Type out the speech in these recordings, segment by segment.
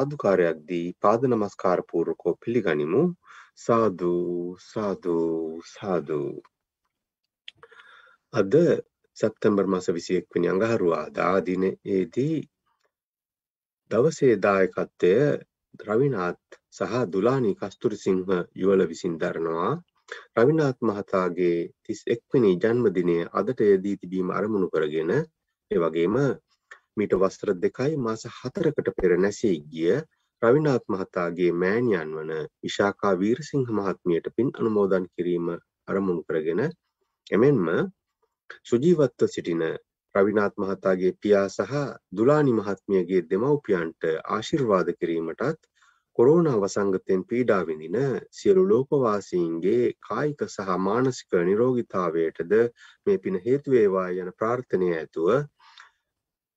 සාධකාරයක් දී පාද නමස්කාර පූර්වකෝ පිළිගනිමු. සාදු සාදු සාදු. අද සැප්තැම්බර් මාස 21 වෙනි අඟහරුවාදා දිනයේදී දවසේ දායකත්වය රවිනාත් සහ දුලානි කස්තුරිසිංහ යුවල විසින් දරනවා. රවිනාත් මහතාගේ 31 වෙනි ජන්මදිනය අදට යෙදී තිබීම අරමුණු කරගෙන ඒ වගේම මීට වස්ත්‍ර දෙකයි මාස හතරකට පෙර නැසී ගිය රවිනාත් මහතාගේ මෑණියන් වන විශාකා වීරසිංහ මහත්මියට පින් අනුමෝදන් කිරීම අරමුණු කරගෙන එමෙන්ම සුජීවත්ව සිටින රවිනාත් මහතාගේ පියා සහ දුලානි මහත්මියගේ දෙමව්පියන්ට ආශිර්වාද කිරීමටත් කොරෝනා වසංගතයෙන් පීඩා විඳින සියලු ලෝකවාසීන්ගේ කායික සහ මානසික නිරෝගීතාවයටද මේ පින හේතු වේවා යන ප්‍රාර්ථනය ඇතුව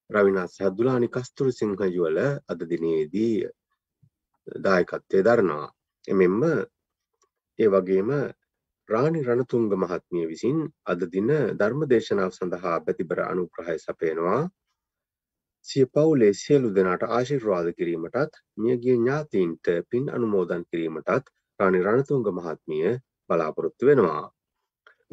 රවිනාත් සහ දුලානි කස්තුරිසිංහ යුවල අද දිනේදී දායකත්වය දරනවා. එමෙන්ම ඒ වගේම රාණි රණතුංග මහත්මිය විසින් අද දින ධර්ම දේශනාව සඳහා පැතිබර අනුග්‍රහය සපයනවා. සිය පවුලේ සියලු දෙනාට ආශිර්වාද කිරීමටත් මියගිය ඥාතීන්ට පින් අනුමෝදන් කිරීමටත් රාණි රණතුංග මහත්මිය බලාපොරොත්තු වෙනවා.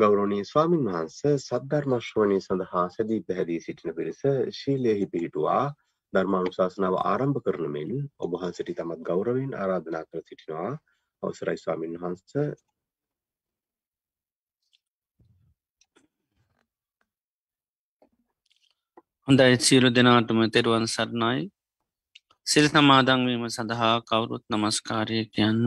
ගෞරවනීය ස්වාමින් වහන්සේ සද්ධර්ම ශ්‍රවණය සඳහා සැදී පැහැදී සිටින පිරිස ශීලයෙහි පිහිටුවා. ධර්මානුශාසනාව ආරම්භ කරන මෙන් ඔබ වහන්සේට තමත් ගෞරවයෙන් ආරාධනා කර සිටිනවා. අවසරයි ස්වාමින් වහන්සේ. හොඳයි සියලු දෙනාටම තෙරුවන් සරණයි. සිල් සමාදංවීම සඳහා කවුරුත් නමස්කාරය කියන්න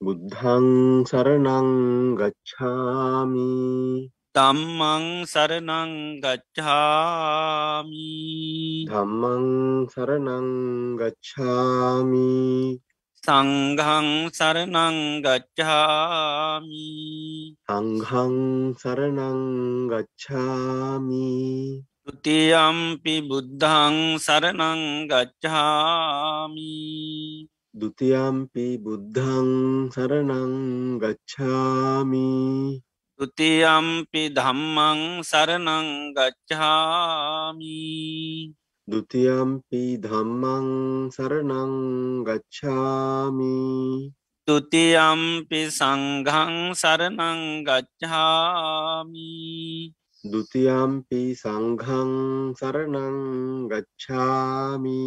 බුද්ධං සරණං ගච්ඡාමි. ධම්මං සරණං ගච්ඡාමි. ධම්මං සරණං ගච්ඡාමි. සංඝං සරණං ගච්ඡාමි. සංඝං සරණං ගච්ඡාමි. ဒ ුතියම්පි බුද්ධං සරණං ගච්ඡාමි. දුතියම්පි බුද්ධං සරණං ගච්ඡාමි දුතියම්පි ධම්මං සරණං ගච්ඡාමි දුතියම්පි ධම්මං සරණං ගච්ඡාමි තුතියම්පි සංඝං සරණං ගච්ඡාමි දුතියම්පි සංඝං සරණං ගච්ඡාමි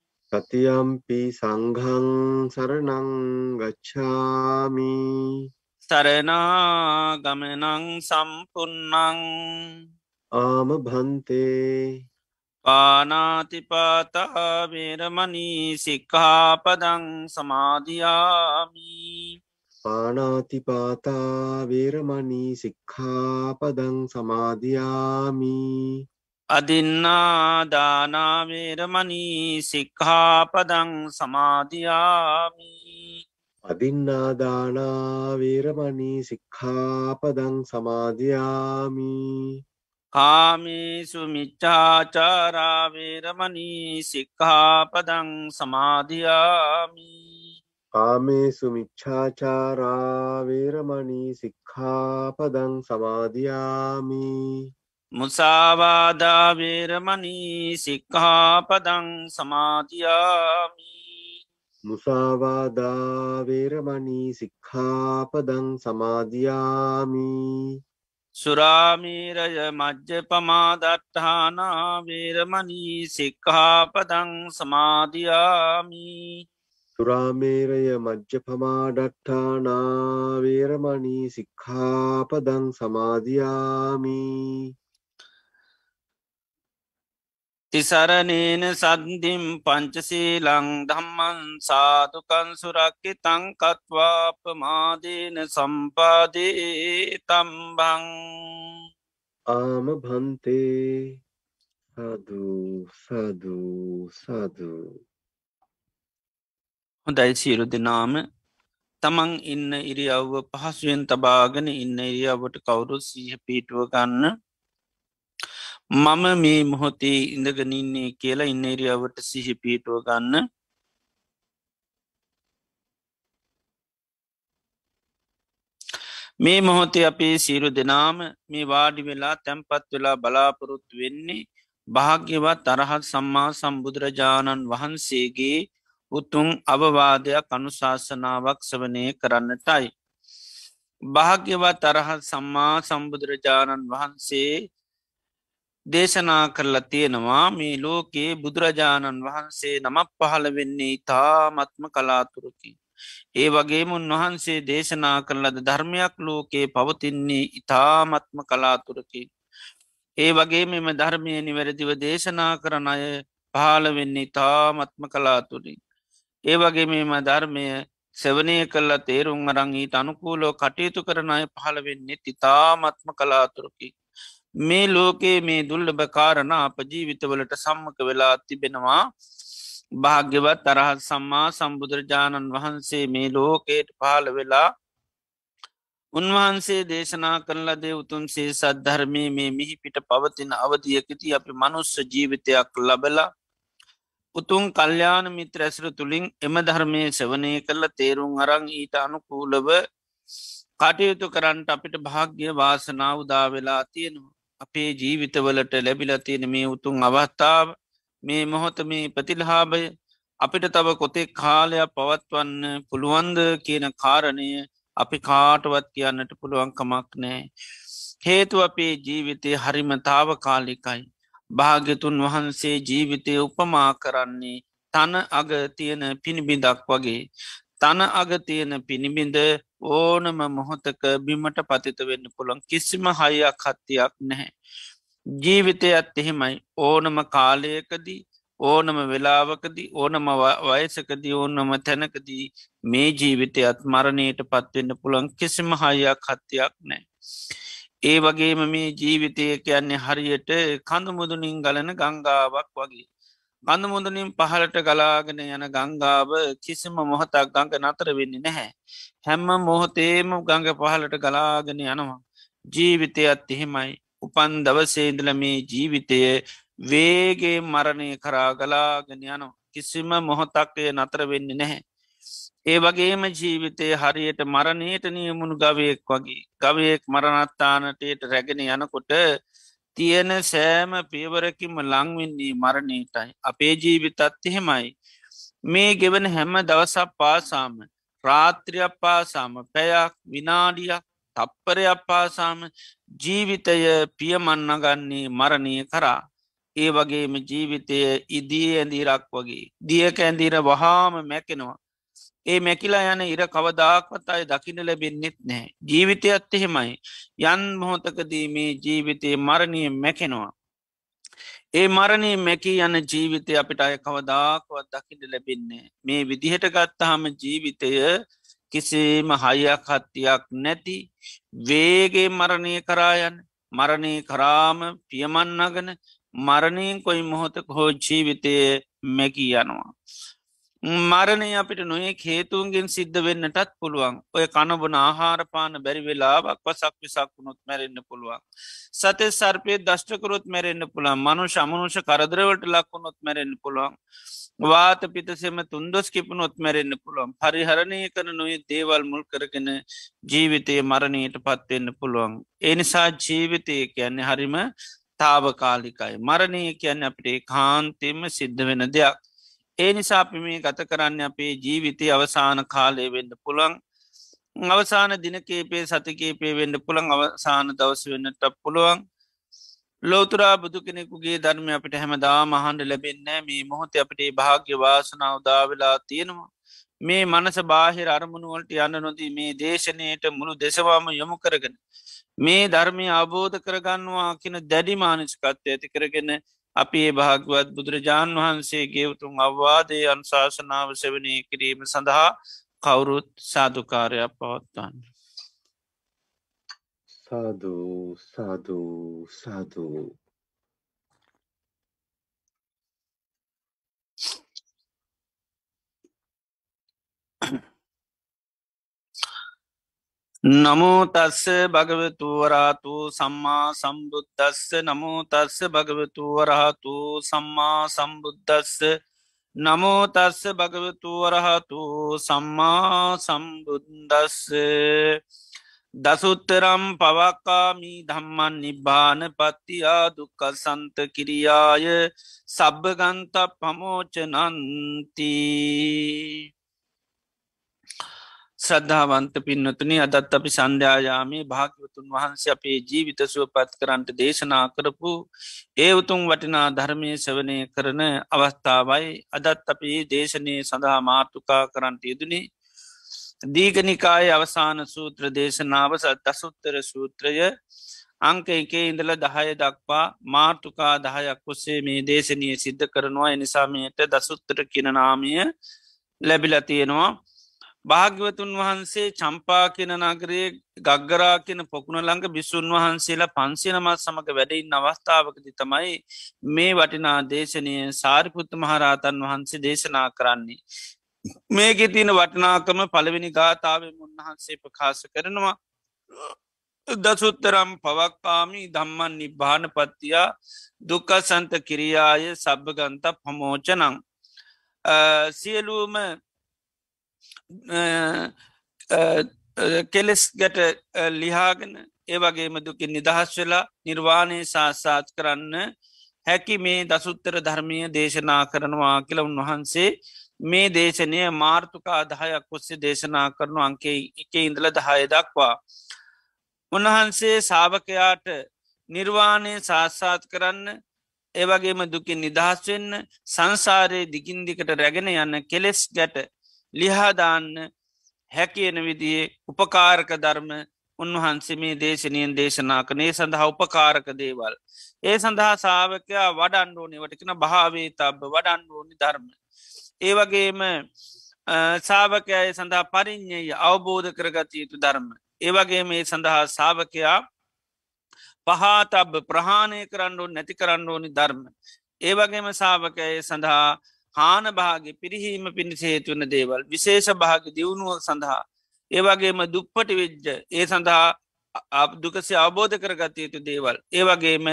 සතියම්පි සංඝං සරණං ගච්ඡාමි සරනාගමනං සම්පන්නං ආම භන්තේ පානාතිපාතාවේරමනී සික්කාපදං සමාධයාමි පානාතිපාතා වේරමණී සික්ඛාපදං සමාදියාමි අදින්නාදානාවේරමනී සික්හාපදං සමාධයාමි අදින්නාදානා වේරමණී සික්ඛාපදං සමාදියාමි. කාමේසු මිච්චාචාරාවේරමනී සික්හාපදං සමාධයාමි කාමේසු මිච්ඡාචාරා වේරමණී සික්ඛාපදං සමාදියාමි මුසාවාදාවේරමනී සික්හාපදං සමාධයාමි මුසාවාදා වේරමණී සික්ඛාපදං සමාදියාමි. සුරාමීරය මජ්්‍ය පමාදට්ඨානාවේරමනී සික්හාපදං සමාධයාමි සුරාමේරය මජ්්‍ය පමාඩට්ඨානාවේරමනී සික්ඛාපදං සමාධයාමී තිසරණේන සද්ධිම් පංචසීලං දම්මන් සාතුකන් සුරක්කි තංකත්වාපමාදීන සම්පාදී තම්බං ආම භන්තේ සදූ සදූ සදූ. හොඳයි සියලු දෙනාම. තමන් ඉන්න ඉරියව්ව පහසුවෙන් තබාගෙන ඉන්න ඉරියවට කවුරු සීහ පීටුව ගන්න මම මේ මොහොතේ ඉඳගනින්නේ කියලා ඉන්න ඉරියවට සිහි පීටුව ගන්න මේ මොහොතේ අපේ සීරු දෙනාම මේ වාඩි වෙලා තැන්පත් වෙලා බලාපොරොත්තු වෙන්නේ භාග්‍යවත් තරහත් සම්මා සම්බුදුරජාණන් වහන්සේගේ උතුන් අවවාදයක් අනුශාසනාවක් සවනය කරන්නටයි. භාග්‍යවත් අරහත් සම්මා සම්බුදුරජාණන් වහන්සේ දේශනා කරලා තියෙනවා මේ ලෝකයේ බුදුරජාණන් වහන්සේ නමක් පහළ වෙන්නේ ඉතාමත්ම කලාතුරකි. ඒ වගේම උන්වහන්සේ දේශනා කරලද ධර්මයක් ලෝකයේ පවතින්නේ ඉතාමත්ම කලාතුරකි. ඒ වගේ මෙම ධර්මය නිවැරදිව දේශනා කරන අය පහළ වෙන්නේ ඉතාමත්ම කලාතුරින්. ඒ වගේ මේම ධර්මය සෙවනය කල්ලා තේරුම් අරං ඊට අනුකූලෝ කටයුතු කරන අය පහළ වෙන්නේ ඉතාමත්ම කලාතුරකි. මේ ලෝකයේ මේ දුල්ලභ කාරණ අප ජීවිතවලට සම්මක වෙලා තිබෙනවා භාග්‍යවත් තරහත් සම්මා සම්බුදුරජාණන් වහන්සේ මේ ලෝකයට පාල වෙලා උන්වහන්සේ දේශනා කරලද උතුන්සේ සද්ධර්මය මේ මිහි පිට පවතින අවධියකති අපි මනුස්ස ජීවිතයක් ලබලා උතුන් කල්්‍යාන මිත්‍ර ඇසර තුළින් එම ධර්මය සවනය කරල තේරුම් අරං ඊට අනුකූලව කටයුතු කරන්නට අපිට භාග්‍ය වාසනාව උදාවෙලා තියෙනවා. අපේ ජීවිතවලට ලැබිල තියෙන මේ උතුන් අවස්ථාව මේ මොහොත මේ ප්‍රතිල්හාබය අපිට තව කොතෙක් කාලයක් පවත්වන්න පුළුවන්ද කියන කාරණය අපි කාටවත් කියන්නට පුළුවන්කමක් නෑ. හේතු අපේ ජීවිතය හරිමතාව කාලිකයි. භාග්‍යතුන් වහන්සේ ජීවිතය උපමා කරන්නේ තන අග තියෙන පිණිබිඳක් වගේ. තන අග තියෙන පිණිබිඳ ඕනම මොහොතක බිමට පතිත වෙන්න පුළන් කිසිම හයියක් හත්තියක් නැහැ. ජීවිතයත් එහෙමයි ඕනම කාලයකදී ඕනම වෙලාවකදී ඕනම වයසකදී ඕනම තැනකදී මේ ජීවිතයත් මරණයට පත්වෙන්න පුළන් කිසිම හයියක් හත්තියක් නෑ. ඒ වගේම මේ ජීවිතය කියන්නේ හරියට කඳමුදුනින් ගලන ගංගාවක් වගේ. කඳමුදුනින් පහලට ගලාගෙන යන ගංගාව කිසිම මොහොතක් ගංග නතර වෙන්නේ නැහැ. හැම්ම මොහොතේම ගංග පහලට ගලාගෙන යනවා. ජීවිතයත් එහෙමයි. උපන් දවසේදල මේ ජීවිතය වේගේ මරණය කරා ගලාගෙන යනවා. කිසිම මොහොතක්ය නතර වෙන්නේ නැහැ. ඒ වගේම ජීවිතය හරියට මරණයට නියමුණු ගවයෙක් වගේ ගවයෙක් මරණත්තානටයට රැගෙන යනකොට තියෙන සෑම පියවරකිම ලංවෙන්නේ මරණයටයි. අපේ ජීවිතත් එහෙමයි. මේ ගෙවන හැම දවසක් පාසාම රාත්‍රියක් පාසාම පැයක් විනාඩියක් තප්පරයක් පාසාම ජීවිතය පියමන්නගන්නේ මරණය කරා. ඒ වගේම ජීවිතය ඉදී ඇඳීරක් වගේ දියක ඇඳීර වහාම මැකෙනවා. ඒ මැකිලා යන ඉර කවදාක්වත් අය දකින ලැබෙන්න්නෙත් නෑ ජීවිතයත් එහෙමයි. යන් මොහොතකදී මේ ජීවිතයේ මරණය මැකෙනවා. ඒ මරණී මැකී යන ජීවිතය අපිට අය කවදාකවත් දකිට ලැබෙන්නේ මේ විදිහට ගත්තහම ජීවිතය කිසිම හයියක් හත්තියක් නැති වේගේ මරණය කරායන් මරණය කරාම පියමන්නගන මරණයෙන් කොයි මොහොතක හෝ ජීවිතය මැකී යනවා. මරණය අපිට නොේ හේතුන්ගෙන් සිද්ධ වෙන්නටත් පුළුවන් ඔය කණබන ආහාරපාන බැරි වෙලාවක් පසක් විසක් වුණොත් මැරෙන්න්න පුළුවන්. සතේ සර්පය දෂ්ටකරොත් මැරෙන්න්න පුළන් මනු ශමනුෂ කරදරවලට ලක්වුණොත් මැරෙන්න්න පුළුවන්. වාත පිතසෙම තුන්දොස් කිපුණොත් මැරෙන්න්න පුළුවන් පරිහරණය කර නොේ දේවල් මුල් කරගෙන ජීවිතය මරණයට පත්වෙන්න පුළුවන්. එනිසා ජීවිතය කියන්නේ හරිම තාවකාලිකයි. මරණය කියන්න අපිට කාන්තෙම සිද්ධ වෙන දෙයක්. ඒ නිසා අපි මේ ගත කරන්න අපේ ජීවිතය අවසාන කාලය වෙන්න පුළන් අවසාන දිනකේපේ සතිකේපේ වෙන්න පුළන් අවසාන දවස වෙන්නට පුළුවන්. ලෝතුරා බුදු කෙනෙකුගේ ධර්ම අපිට හැමදා මහන්ඩ ලැබෙන්න මේ මොහොත අපට භාග්‍ය වාසනාව දාවෙලා තියෙනවා. මේ මනස බාහිර අරමුණුවලට යන්න නොදී මේ දේශනයට මුළු දෙසවාම යොමු කරගෙන මේ ධර්මය අවබෝධ කරගන්නවා කියන දැඩි මානසිකත්වය ඇති කරගෙන අපි ඒ භාගවත් බුදුරජාණන් වහන්සේගේ උතුම් අවවාදය අන්ශාසනාව සෙවනය කිරීම සඳහා කවුරුත් සාධකාරයක් පවත්වන්න. සාධූ සාධූ සාධූ නමෝතස්ස භගවතුවරාතු සම්මා සම්බුද්ධස්ස නමෝතස්ස භගවතුවරහතු සම්මා සම්බුද්ධස්ස නමෝතස්ස භගවතුවරහතු සම්මා සම්බුද්දස්ස. දසුත්තරම් පවක්කාමී ධම්මන් නිබ්බාන පත්තියා දුක්ක සන්ත කිරියාය. සබ්භගන්ත පමෝචනන්තිී ශ්‍රද්ධාවන්ත පින්නතුනි අදත් අපි සන්ධ්‍යායාමේ භාග්‍යවතුන් වහන්සේ අපේ ජීවිත සුවපත් කරන්ට දේශනා කරපු ඒ උතුම් වටිනා ධර්මය සවනය කරන අවස්ථාවයි අදත් අපි දේශනය සඳහා මාර්තුකා කරන්ට යෙදනේ. දීගනිකාය අවසාන සූත්‍ර දේශනාව දසුත්තර සූත්‍රය අංක එකේ ඉඳල දහය දක්වා මාර්තුකා දහයක් ඔස්සේ මේ දේශනය සිද්ධ කරනවා. එනිසාමයට දසුත්තර කියනනාමිය ලැබිල තියෙනවා. භාග්‍යවතුන් වහන්සේ චම්පා කියන නගරයේ ගග්ගරා කියන පොකුණ ළඟ බිස්සුන් වහන්සේලා පන්සිනමත් සමඟ වැඩයින් අවස්ථාවකති තමයි මේ වටිනා දේශනය සාරිපුත්ත මහරහතන් වහන්සේ දේශනා කරන්නේ. මේක තියන වටනාකම පළවෙනි ගාථාවෙන් උන්වහන්සේ ප්‍රකාශ කරනවා දසුත්තරම් පවක්කාමී දම්මන් නිබ්භාන පත්තියා දුකසන්ත කිරියාය සබභගන්ත පමෝචනං සියලූම කෙලෙස් ගැට ලිහාගෙන ඒවගේම දුකින් නිදහස් වෙලා නිර්වාණය සාසාත් කරන්න හැකි මේ දසුත්තර ධර්මය දේශනා කරනවා කියල උන්වහන්සේ මේ දේශනය මාර්තුකා දහයක් ඔස්සේ දේශනා කරනු අංකේ එක ඉඳල දහය දක්වා. උන්වහන්සේ සාභකයාට නිර්වාණය සාස්සාත් කරන්න ඒවගේම දුකින් නිදහස් වෙන්න සංසාරයේ දිගින් දිකට රැගෙන යන්න කෙලෙස් ගැට ලිහාදාන්න හැකියන විදියේ උපකාරක ධර්ම උන්වහන්සේ මේ දේශනයෙන් දේශනා කනේ සඳහා උපකාරක දේවල්. ඒ සඳහා සාාවකයා වඩන්ඩෝනිවටකෙන භාවේ තබ වඩන්ඩෝනි ධර්ම. ඒවගේම සාාවකය සඳහා පරිින්්ඥය අවබෝධ කරගත යුතු ධර්ම. ඒවගේ මේ සඳහා සාාවකයා පහතබ ප්‍රහාණය කරන්න ඕ නැති කරන්න ඕනි ධර්ම. ඒවගේම සාාවකය සඳහා හාන භාග පිරිහීම පිණිස හේතුවන දේවල් විශේෂ භාග දියුණුව සඳහා. ඒවගේම දුප්පටි වෙජ්ජ ඒ සඳහා දුකසේ අවබෝධ කරගත යුතු දේවල්. ඒවගේම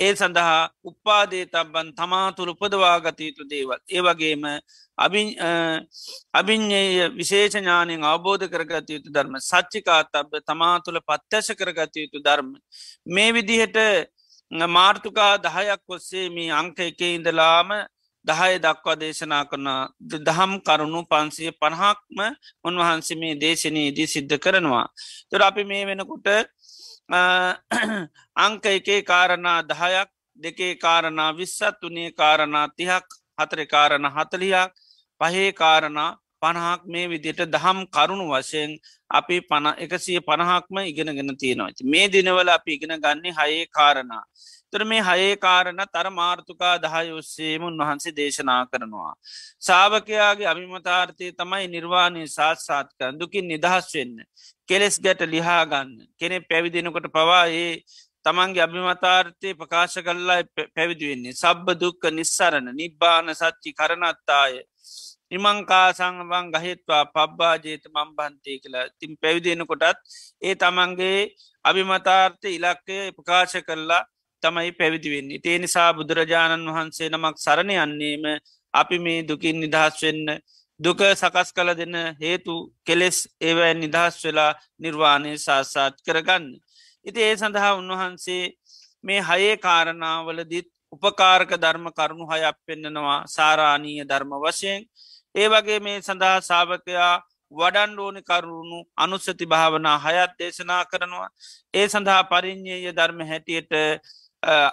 ඒ සඳහා උපාදේ තබන් තමා තුළ උපදවා ගත යුතු දේවල්. ඒවගේම අභිං්ඥය විශේෂඥානයෙන් අවබෝධ කරගත යුතු ධර්ම. සච්චිකා තබ තමා තුළ පත්්‍යශ කරගත යුතු ධර්ම. මේ විදිහට මාර්තුකා දහයක් ඔස්සේ මේ අංක එක ඉඳලාම දහය දක්වා දේශනා කරන දහම් කරුණු පන්සිය පණහක්ම උන්වහන්සේ මේ දේශනයේදී සිද්ධ කරනවා. තුර අපි මේ වෙනකුට අංක එකේ කාරණා දහයක් දෙකේ කාරණා විස්සත් තුනේ කාරණා තිහක් හතර කාරණ හතලියක් පහේ කාරණා පණහක් මේ විදියට දහම් කරුණු වශයෙන් අපි පන එකසිය පණහක්ම ඉගෙනගෙන තියෙනවා. මේ දිනවල අපි ඉගෙන ගන්නේ හයේ කාරණා. තර මේ හයේ කාරණ තර මාර්ථකා දහය ඔස්සේම උන්වහන්සේ දේශනා කරනවා. සාාවකයාගේ අභිමතාර්ථය තමයි නිර්වාණය සාත්සාත්කන් දුකින් නිදහස් වෙන්න. කෙලෙස් ගැට ලිහාගන්න කෙනෙ පැවිදිනකොට පවායේ තමන්ගේ අභිමතාර්ථය ප්‍රකාශ කල්ලා පැවිදිවෙන්නේ. සබ්බ දුක්ක නිස්සරණ නිබ්බාන සච්චි කරනත්තාය. ඉමංකා සංවන් ගහෙත්වා පබ්බා ජේත මම්බන්තය කියලා තින් පැවිදිෙනකොටත් ඒ තමන්ගේ අභිමතාර්ථය ඉලක්කය ප්‍රකාශ කරලා තමයි පැවිදිවෙන්නේ. ඒ නිසා බුදුරජාණන් වහන්සේ නමක් සරණ යන්නේම අපි මේ දුකින් නිදහස් වෙන්න දුක සකස් කළ දෙන්න හේතු කෙලෙස් ඒවැ නිදහස් වෙලා නිර්වාණය සාසාත් කරගන්න. ඉති ඒ සඳහා උන්වහන්සේ මේ හයේ කාරණාවලදිත් උපකාරක ධර්ම කරුණු හයක් පෙන්න්නනවා සාරාණීය ධර්ම වශයෙන් ඒ වගේ මේ සඳහා සාාවකයා වඩන්ඩෝනි කරුණු අනුස්සති භාවනා හයත් දේශනා කරනවා. ඒ සඳහා පරිින්්ඥය ධර්ම හැටියට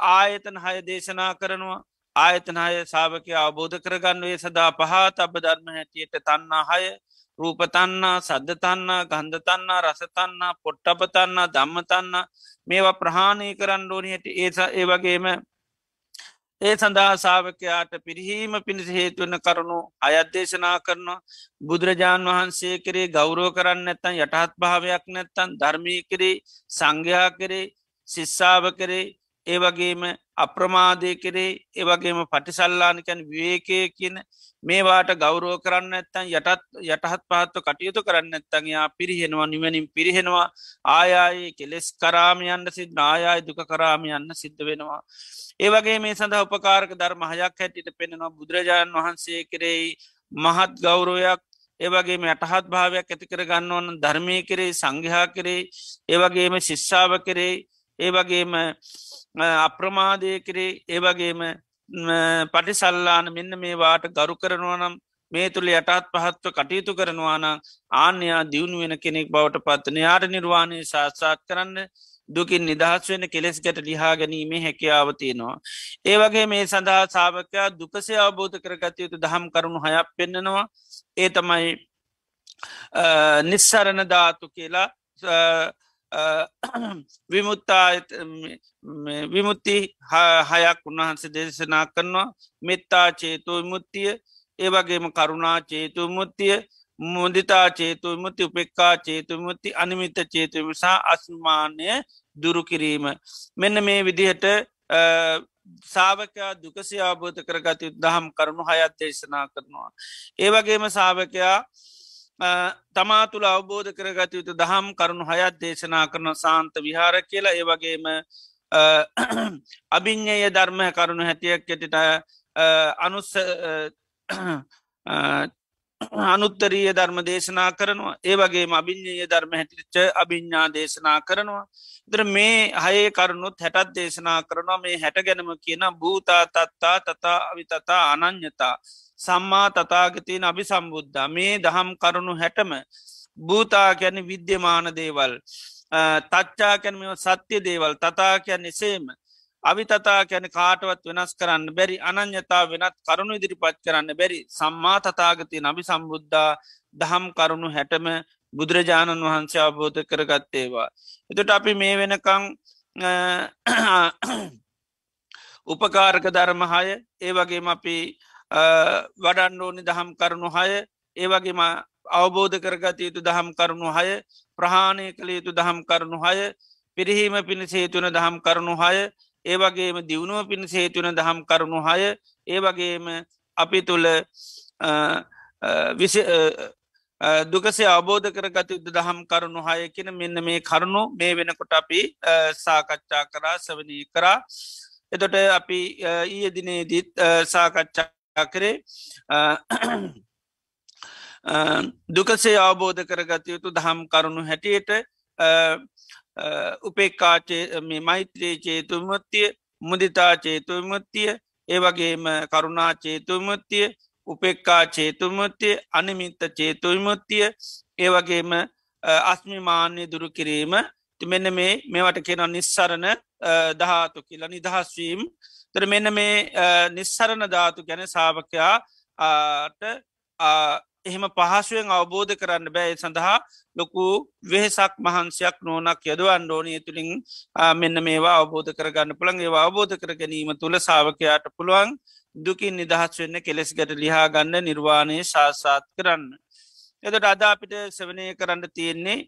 ආයතන හය දේශනා කරනවා. ආයතනය සාාවකය අවබෝධ කරගන්නුවේ සදා පහත් අබ ධර්ම හැටියට තන්නා හය රූපතන්නා සද්ධතන්නා ගන්ධතන්නා රසතන්නා පොට්ටපතන්නා දම්මතන්නා මේවා ප්‍රහාණය කරන්න ඕනි හැට ඒ ඒ වගේම ඒ සඳහා සාාවකයාට පිරිහීම පිණිස හේතුවන්න කරුණු අයත්දේශනා කරනවා බුදුරජාණන් වහන්සේ කරේ ගෞරෝ කරන්න නැත්තන් යටහත් භාවයක් නැත්තන් ධර්මී කරේ සංඝයා කරේ ශිස්සාාව කරේ ඒවගේම අප්‍රමාදය කරේ ඒවගේම පටිසල්ලානිකැන් විවේකය කියන මේවාට ගෞරෝ කරන්න ඇත්තන් යටත් යටහත් පහත්ව කටයුතු කරන්න ඇත්තන්යා පිරිහෙනවා නිවැනින් පිරිහෙනවා ආයායේ කෙලෙස් කරාමයන්න සිද්ධ ආයාය දුක කරාමයන්න සිද්ධ වෙනවා. ඒවගේ මේ සඳහ උපකාරක ධර්ම හයක් හැටිට පෙනෙනවා බුදුරජාණන් වහන්සේ කෙරෙයි මහත් ගෞරෝයක් ඒවගේම යටහත් භාවයක් ඇතිකර ගන්න ඕන ධර්මය කරේ සංඝයා කරේ ඒවගේම ශිෂ්ෂාව කරේ ඒවගේම අප්‍රමාදය කරේ ඒවගේම පටිසල්ලාන මෙන්න මේ වාට ගරු කරනවනම් මේ තුළ යටත් පහත්ව කටයුතු කරනවානම් ආන්‍යයා දියුණු වෙන කෙනෙක් බවට පත්වන යාට නිර්වාණය ශාත්සාත් කරන්න දුකින් නිදහස් වෙන කෙලෙස් ගැට ලිහා ගැනීමේ හැකියාව තියෙනවා. ඒ වගේ මේ සඳහා සාාවකයා දුකසේ අවබෝධ කරගතයුතු දහම් කරුණු හයක් පෙන්න්නනවා ඒ තමයි නිස්සරණ ධාතු කියලා විමුත්තා විමුත්ති හයක් උන්වහන්සේ දේශනා කරනවා මෙත්තා චේතු විමුත්තිය ඒවගේම කරුණා චේතු මුත්තිය මුදිතා චේතු මුති උපෙක්කා චේතු මුත්ති අනිමිත චේතුම සහ අස්මානය දුරුකිරීම මෙන්න මේ විදිහට සාාවකයා දුකසි අවබෝධ කරගත දහම් කරුණු හයත් දේශනා කරනවා. ඒවගේම සාාවකයා තමා තුළ අවබෝධ කරගත යුතු දහම් කරුණු හයත් දේශනා කරන සාන්ත විහාර කියලා. ඒවගේම අභිං්ඥය ධර්මය කරුණු හැටියක් ඇටිට අනුස්ස අනුත්තරීය ධර්ම දේශනා කරනවා. ඒවගේ අභිං්ඥය ධර්ම හැටිච්ච අභිඤ්ඥා දේශනා කරනවා. දර මේ හයේ කරුණුත් හැටත් දේශනා කරනවා. මේ හැට ගැනම කියන භූතා තත්තා තතා අවිතතා අනං්‍යතා සම්මා තතාගතියන අභි සම්බුද්ධ මේ දහම් කරුණු හැටම භූතා ගැන විද්‍යමාන දේවල් තච්චා කැනම සත්‍ය දේවල් තතා කියන්න එසේම අවිතතා කැන කාටවත් වෙනස් කරන්න බැරි අනං්‍යතා වෙනත් කරුණු ඉදිරිපත් කරන්න බැරි සම්මා තතාගතිය නබි සම්බුද්ධා දහම් කරුණු හැටම බුදුරජාණන් වහන්සේ අවබෝධ කරගත්තේවා. එතුට අපි මේ වෙනකං උපකාරක ධර්මහය ඒ වගේම අපි වඩන්න ඕනි දහම් කරුණු හය. ඒවගේම අවබෝධ කරගත යුතු දහම් කරුණු හය ප්‍රහාණය කළ යුතු දහම් කරුණු හය පිරිහීම පිණිස හේතුන දහම් කරුණු හය ඒවගේම දියුණුව පිණිස හේතුන දහම් කරුණු හය ඒවගේම අපි තුළ දුකසේ අවබෝධ කරගත යුතු දහම් කරුණු හයකෙන මෙන්න මේ කරුණු මේ වෙනකොට අපි සාකච්ඡා කරා සවනී කරා. එතොට අපි ඊය දිනේදීත් සාකච්ඡා කරේ දුකසේ අවබෝධ කරගත යුතු දහම් කරුණු හැටියට උපේක්කාචේ මේ මෛත්‍රයේ චේතුමත්තිය මුදිතා චේතුමත්තිය ඒවගේම කරුණා චේතුමත්තිය උපෙක්කා චේතුමත්තිය අනිමිත්ත චේතුවිමුත්තිය ඒවගේම අස්මිමාන්‍ය දුරු කිරීම. මෙන්න මේ මේවට කෙන නිස්සරණ දහතු කියලා නිදහස්වීම් තර මෙන්න මේ නිස්සරණ ධාතු ගැන සාාවකයාට එහෙම පහසුවෙන් අවබෝධ කරන්න බෑ සඳහා ලොකු වෙහෙසක් මහන්සයක් නෝනක් යදවන් ඩෝනය තුළින් මෙන්න මේවා අවබෝධ කරගන්න පුළන් ඒවා අවබෝධ කර ගැනීම තුළ සාාවකයාට පුළුවන් දුකින් නිදහස් වෙන්න කෙලෙස් ගැට ලිහා ගන්න නිර්වාණය ශාසාත් කරන්න. එදට අදාපිට සවනය කරන්න තියෙන්නේ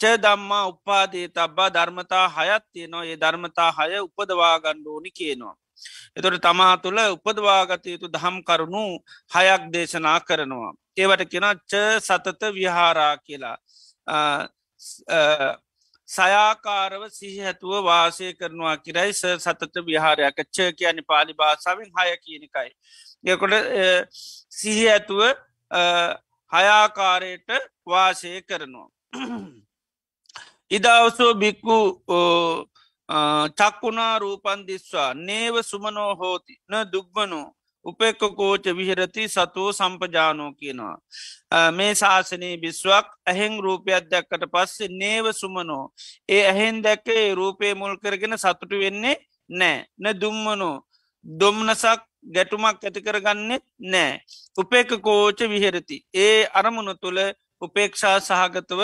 ච දම්මා උපාදේ තබ්බා ධර්මතා හයත් තියනවා ඒ ධර්මතා හය උපදවා ගණ්ඩෝනි කියනවා. එතොට තමා තුළ උපදවාගත යුතු දහම් කරුණු හයක් දේශනා කරනවා. ඒවට කෙනච්ච සතත විහාරා කියලා. සයාකාරව සිහිහැතුව වාසය කරනවා කිරයි ස සතත විහාරයක් ච්ච කියන පාලි භාසාාවෙන් හය කියනකයි. යකොට සිහි ඇතුව හයාකාරයට වාසය කරනවා. ඉදවසෝ බික්කු චක්කුණා රූපන් දිස්වා නේව සුමනෝ හෝති න දුක්බනෝ උපෙක්ක කෝච විහිරති සතුව සම්පජානෝ කියනවා. මේ ශාසනී බිස්වක් ඇහෙන් රූපයක් දැක්කට පස්සේ නේව සුමනෝ ඒ ඇහෙන් දැක්කේ රූපය මුල් කරගෙන සතුටු වෙන්නේ නෑ න දුම්මනෝ දොම්නසක් ගැටුමක් ඇති කරගන්නෙත් නෑ. උපේක කෝච විහෙරති. ඒ අරමුණ තුළ උපේක්ෂා සහගතව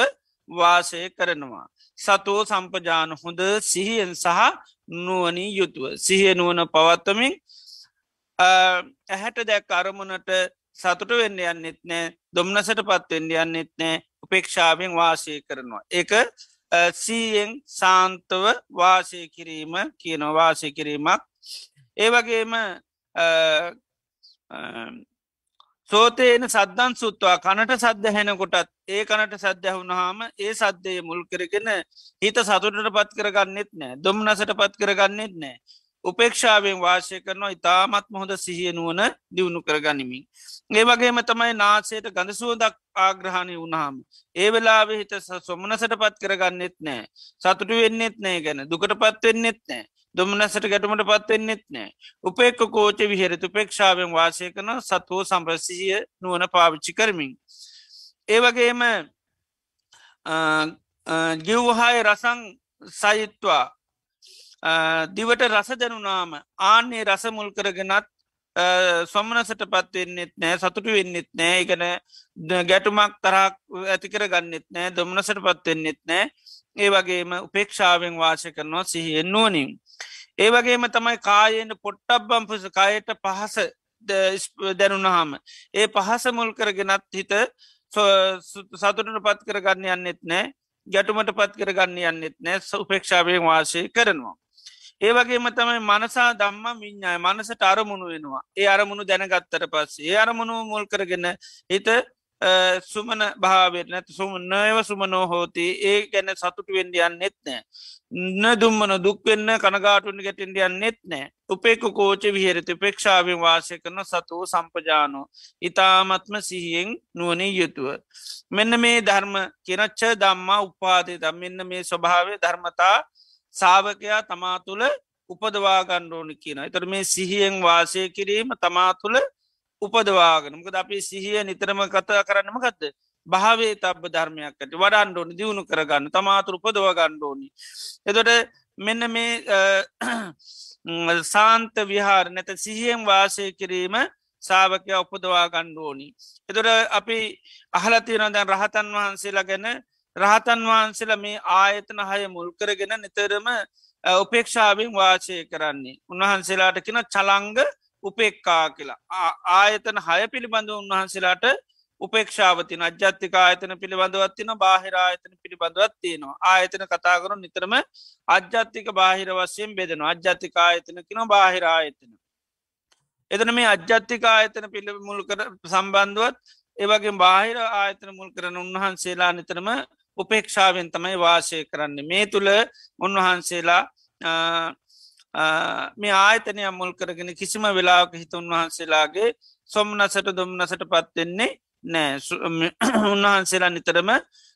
වාසය කරනවා. සතෝ සම්පජාන හොඳ සිහියෙන් සහ නුවනී යුතුව. සිහිය නුවන පවත්තමින් ඇහැට දැක් අරමුණට සතුට වෙන්න යන්නෙත් නෑ දොම්නසට පත්වෙන්න යන්නෙත් නෑ උපේක්ෂාවෙන් වාසය කරනවා. ඒක සීයෙන් සාන්තව වාසය කිරීම කියන වාසය කිරීමක් ඒවගේම සෝතයන සද්දන් සුත්වා කනට සද්ධ හැනකොටත් ඒ කනට සද්ධ වුණහාම ඒ සද්ධය මුල් කරගෙන හිත සතුටට පත් කරගන්නෙත් නෑ දොම්නසට පත් කරගන්නෙත් නෑ උපේක්ෂාවෙන් වාශය කරනවා ඉතාමත්ම හොඳ සිහියනුවන දියුණු කරගනිමින්. ඒ වගේම තමයි නාසයට ගඳ සුවදක් ආග්‍රහණය වුණහාම. ඒ වෙලාවෙ හිත සොමනසට පත් කරගන්නෙත් නෑ. සතුටු වෙන්නෙත් නෑ ගැන දුකට පත්වෙන්නෙත් නෑ. දුමනසට ගැටමට පත්වෙන්නෙත් නෑ. උපේක්ක කෝච විහෙරතු පේක්ෂාවෙන් වාසය කන සත්වෝ සම්ප්‍රසිහිය නුවන පාවිච්චි කරමින්. ඒ වගේම ගිව්හාය රසං සයිත්වා දිවට රස දැනුනාම ආන්නේ රස මුල් කරගෙනත් සොමනසට පත්වෙන්නෙත් නෑ සතුටු වෙන්නෙත් නෑ එකන ගැටුමක් තරක් ඇතිකර ගන්නෙත් නෑ දොමනසට පත්වෙන්නෙත් නෑ ඒ වගේම උපේක්ෂාවෙන් වාශය කරනවා සිහියෙන් නුවනින්. ඒ වගේම තමයි කායෙන් පොට්ටබ්බම් පුස කායට පහස දැනුනහම ඒ පහස මුල් කරගෙනත් හිත සතුටට පත් කරගන්න යන්නෙත් නෑ ගැටුමට පත් කරගන්න යන්නෙත් නෑ උපේක්ෂාවෙන් වාශය කරනවා. ඒවගේම තමයි මනසා දම්ම විඤ්ඥාය මනසට අරමුණු වෙනවා ඒ අරමුණු දැනගත්තර පස්ස ඒ අරමුණු මුල් කරගෙන හිත සුමන භාවයට නැත සුමන්නයව සුමනෝ හෝති. ඒ ගැන සතුට වෙන්ඩියන් නෙත් නෑ. න දුම්මන දුක්වෙන්න කනගාටුන් ගැටින්ඩියන් නෙත් නෑ. උපේක කෝච විහරත. පේක්ෂාවෙන් වාසය කරන සතුව සම්පජානෝ. ඉතාමත්ම සිහියෙන් නුවනී යුතුව. මෙන්න මේ ධර්ම කෙනච්ච දම්මා උපාදේ දම් මෙන්න මේ ස්වභාවේ ධර්මතා සාාවකයා තමා තුළ උපදවා ගණ්ඩෝනි කියන එතර මේ සිහියෙන් වාසය කිරීම තමා තුළ උපදවාගනමක අපි සිහිය නිතරම කතා කරන්නම ගත්ද භාවේ තබ ධර්මයක්කට වඩන්ඩෝනි දියුණු කරගන්න තමාතුර උපදව ගණ්ඩෝනි එතොට මෙන්න මේ සාන්ත විහාර නැත සිහියෙන් වාසය කිරීම සාාවකය උපදවා ගණ්ඩෝනි එතොට අපි අහලතියන දැන් රහතන් වහන්සේලා ගැන. රහතන් වහන්සේල මේ ආයතන හය මුල්කරගෙන නිතරම උපේක්ෂාවෙන් වාචය කරන්නේ. උන්වහන්සේලාට කෙන චලංග උපෙක්කා කියලා. ආයතන හය පිළිබඳ උන්වහන්සේලාට උපේක්ෂාවතින අජ්‍යත්තික ආයතන පිළිබඳවත්තින බාහිර ආයතන පිළිබඳවත් තියෙනවා. ආයතන කතාකරු නිතරම අජ්‍යත්තික බාහිර වශයෙන් බෙදෙන අජ්‍යත්තික ආයතන කින බාහිර ආයතන. එතන මේ අජ්‍යත්තික ආයතන පිළි මුල් කර සම්බන්ධුවත් ඒවගේ බාහිර ආයතන මුල් කරන උන්වහන්සේලා නිතරම උපේක්ෂාවෙන් තමයි වාසය කරන්න. මේ තුළ උන්වහන්සේලා මේ ආයතනය මුල් කරගෙන කිසිම වෙලාක හිත උන්වහන්සේලාගේ සොම්නසට දුම්නසට පත්වෙන්නේ නෑ. උන්වහන්සේලා නිතරම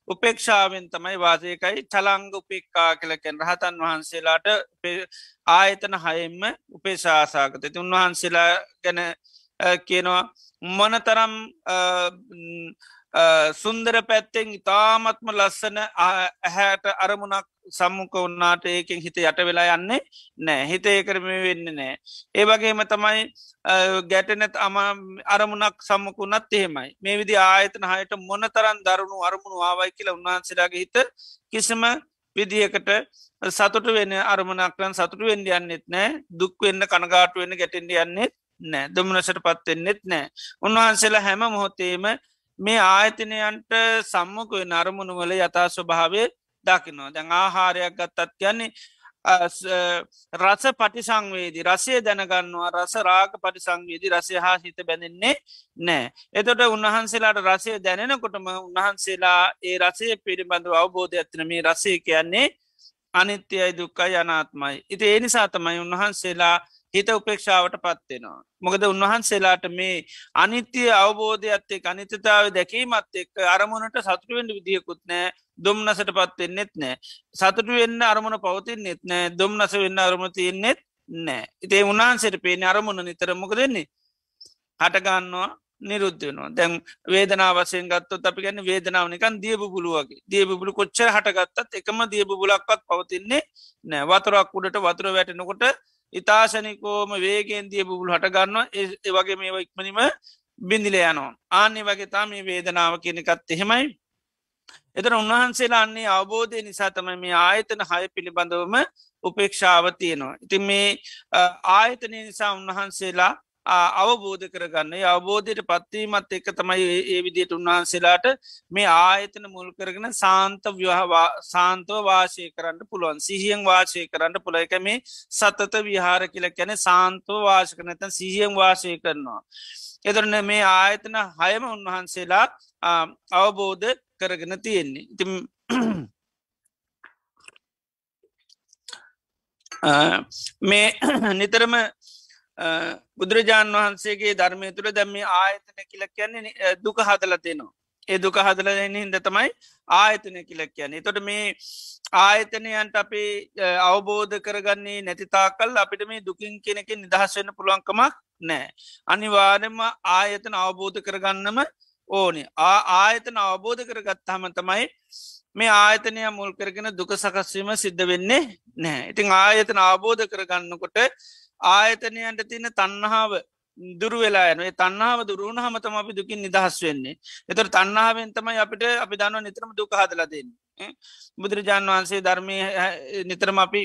උපේක්ෂාවෙන් තමයි වාසයකයි චලංග උපෙක්කා කලකැන් රහතන් වහන්සේලාට ආයතන හයෙන්ම උපේශාසාකත ති උන්වහන්සේලා ගැන කියනවා මොනතරම් සුන්දර පැත්තෙන් ඉතාමත්ම ලස්සන ඇහැට අරමුණක් සම්මුක වන්නාට ඒකෙන් හිත යට වෙලා යන්නේ නෑ හිත ඒකරම වෙන්න නෑ. ඒවගේම තමයි ගැටනැත් අම අරමුණක් සම්මකුණත් එහෙමයි. මේ විදි ආයතන හයට මොන තරන් දරුණු අරමුණු ආවයි කියලා උන්වහන්සේලාගේ හිත කිසිම විදිකට සතුට වෙන අරමුණක්ලන් සතුට වෙන්ඩ යන්නෙත් නෑ දුක් වෙන්න කනගාට වෙන්න ගැටෙන්ඩ යන්නෙත් නෑ දමනසට පත්වෙන්නෙත් නෑ උන්වහන්සේලා හැම මොහොතේම මේ ආයතනයන්ට සම්මකුව නරමුණු වල යථා ස්වභාවය දකිනවා දැන් ආහාරයක් ගත්තත් කියන්නේ රස පටිසංවේදී රසය දැනගන්නවා රස රාග පටිසංවේදී රසය හා හිත බැඳෙන්නේ නෑ. එතොට උන්වහන්සේලාට රසය දැනෙනකොටම උන්වහන්සේලා ඒ රසය පිළිබඳව අවබෝධ ඇතින මේ රසය කියන්නේ අනිත්‍යයි දුක්කයි අනාත්මයි. ඉති ඒ නිසා තමයි උන්වහන්සේලා හිත උපේක්ෂාවට පත්වෙනවා. මොකද උන්වහන්සේලාට මේ අනිත්‍යය අවබෝධයක්ත්තේ අනිතතාව දැකීමත් එක් අරමුණට සතුරුවෙන්ට විදිියකුත් නෑ දුම්නසට පත්වෙන්නෙත් නෑ සතුටු වෙන්න අරමුණ පවතින්නෙත් නෑ දුම්නස වෙන්න අරමුණ තියන්නෙත් නෑ ඉතේ උන්හන්සට පේන අරමුණ නිතරමොක දෙන්නේ හටගන්නවා නිරුද්ධ වෙනවා. දැන් වේදනා වසයෙන් ගත්තොත් අපි ගැන්න වේදනාවනිකන් දියබුලුවගේ දියබුලු කොච්චර හටගත්තත් එකම දියබුලක්වත් පවතින්නේ නෑ වතුරක් උඩට වතුර වැටෙනකොට ඉතාශනිකෝම වේගෙන්දිය බුබුල් හටගන්න ඒ වගේ මේ ඉක්මනිම බිඳිල යනවා. ආන්නේ වගේ තා මේ වේදනාව කියනකත් එහෙමයි. එතන උන්වහන්සේලා අන්නේ අවබෝධය නිසා තමයි මේ ආයතන හය පිළිබඳවම උපේක්ෂාව තියෙනවා. ඉතින් මේ ආයතනය නිසා උන්වහන්සේලා අවබෝධ කරගන්න අවබෝධයට පත්වීමත් එක තමයි ඒ විදියට උන්වහන්සේලාට මේ ආයතන මුල් කරගෙන සාන්ත ව්‍යහවා සාන්තව වාශය කරන්න පුළුවන්. සිහියෙන් වාශය කරන්න පුළ එක මේ සතත විහාර කියල කැන සාන්තව වාශ කරනත සිහියෙන් වාශය කරනවා. එතරන මේ ආයතන හයම උන්වහන්සේලා අවබෝධ කරගෙන තියෙන්නේ. ඉතිම් මේ නිතරම බුදුරජාණන් වහන්සේගේ ධර්මය තුළ දැම ආයතන කියල කියන්නේ දුක හදලතිනවා ඒ දුක හදලන හිද තමයි ආයතනය කියලක් කියන්නේ. තොට මේ ආයතනයන්ට අපේ අවබෝධ කරගන්නේ නැතිතාකල් අපිට මේ දුකින් කෙනෙක නිදහස්වෙන්න පුළුවන්කමක් නෑ අනිවාර්යම ආයතන අවබෝධ කරගන්නම ඕනේ. ආ ආයතන අවබෝධ කරගත්තාම තමයි මේ ආයතනය මුල් කරගෙන දුක සකස්වීම සිද්ධ වෙන්නේ නෑ ඉතිං ආයතන අවබෝධ කරගන්නකොට ආයතනයන්ට තියන තන්නහාාව දුරු වෙලා යන තන්නාව දුරුණ හමතම අපි දුකින් නිදහස් වෙන්නේ. එතර තන්නාවෙන් තමයි අපිට අපි දන්න නිතරම දුක හදල දෙන්නේ. බුදුරජාණන් වහන්සේ ධර්මය නිතරම අපි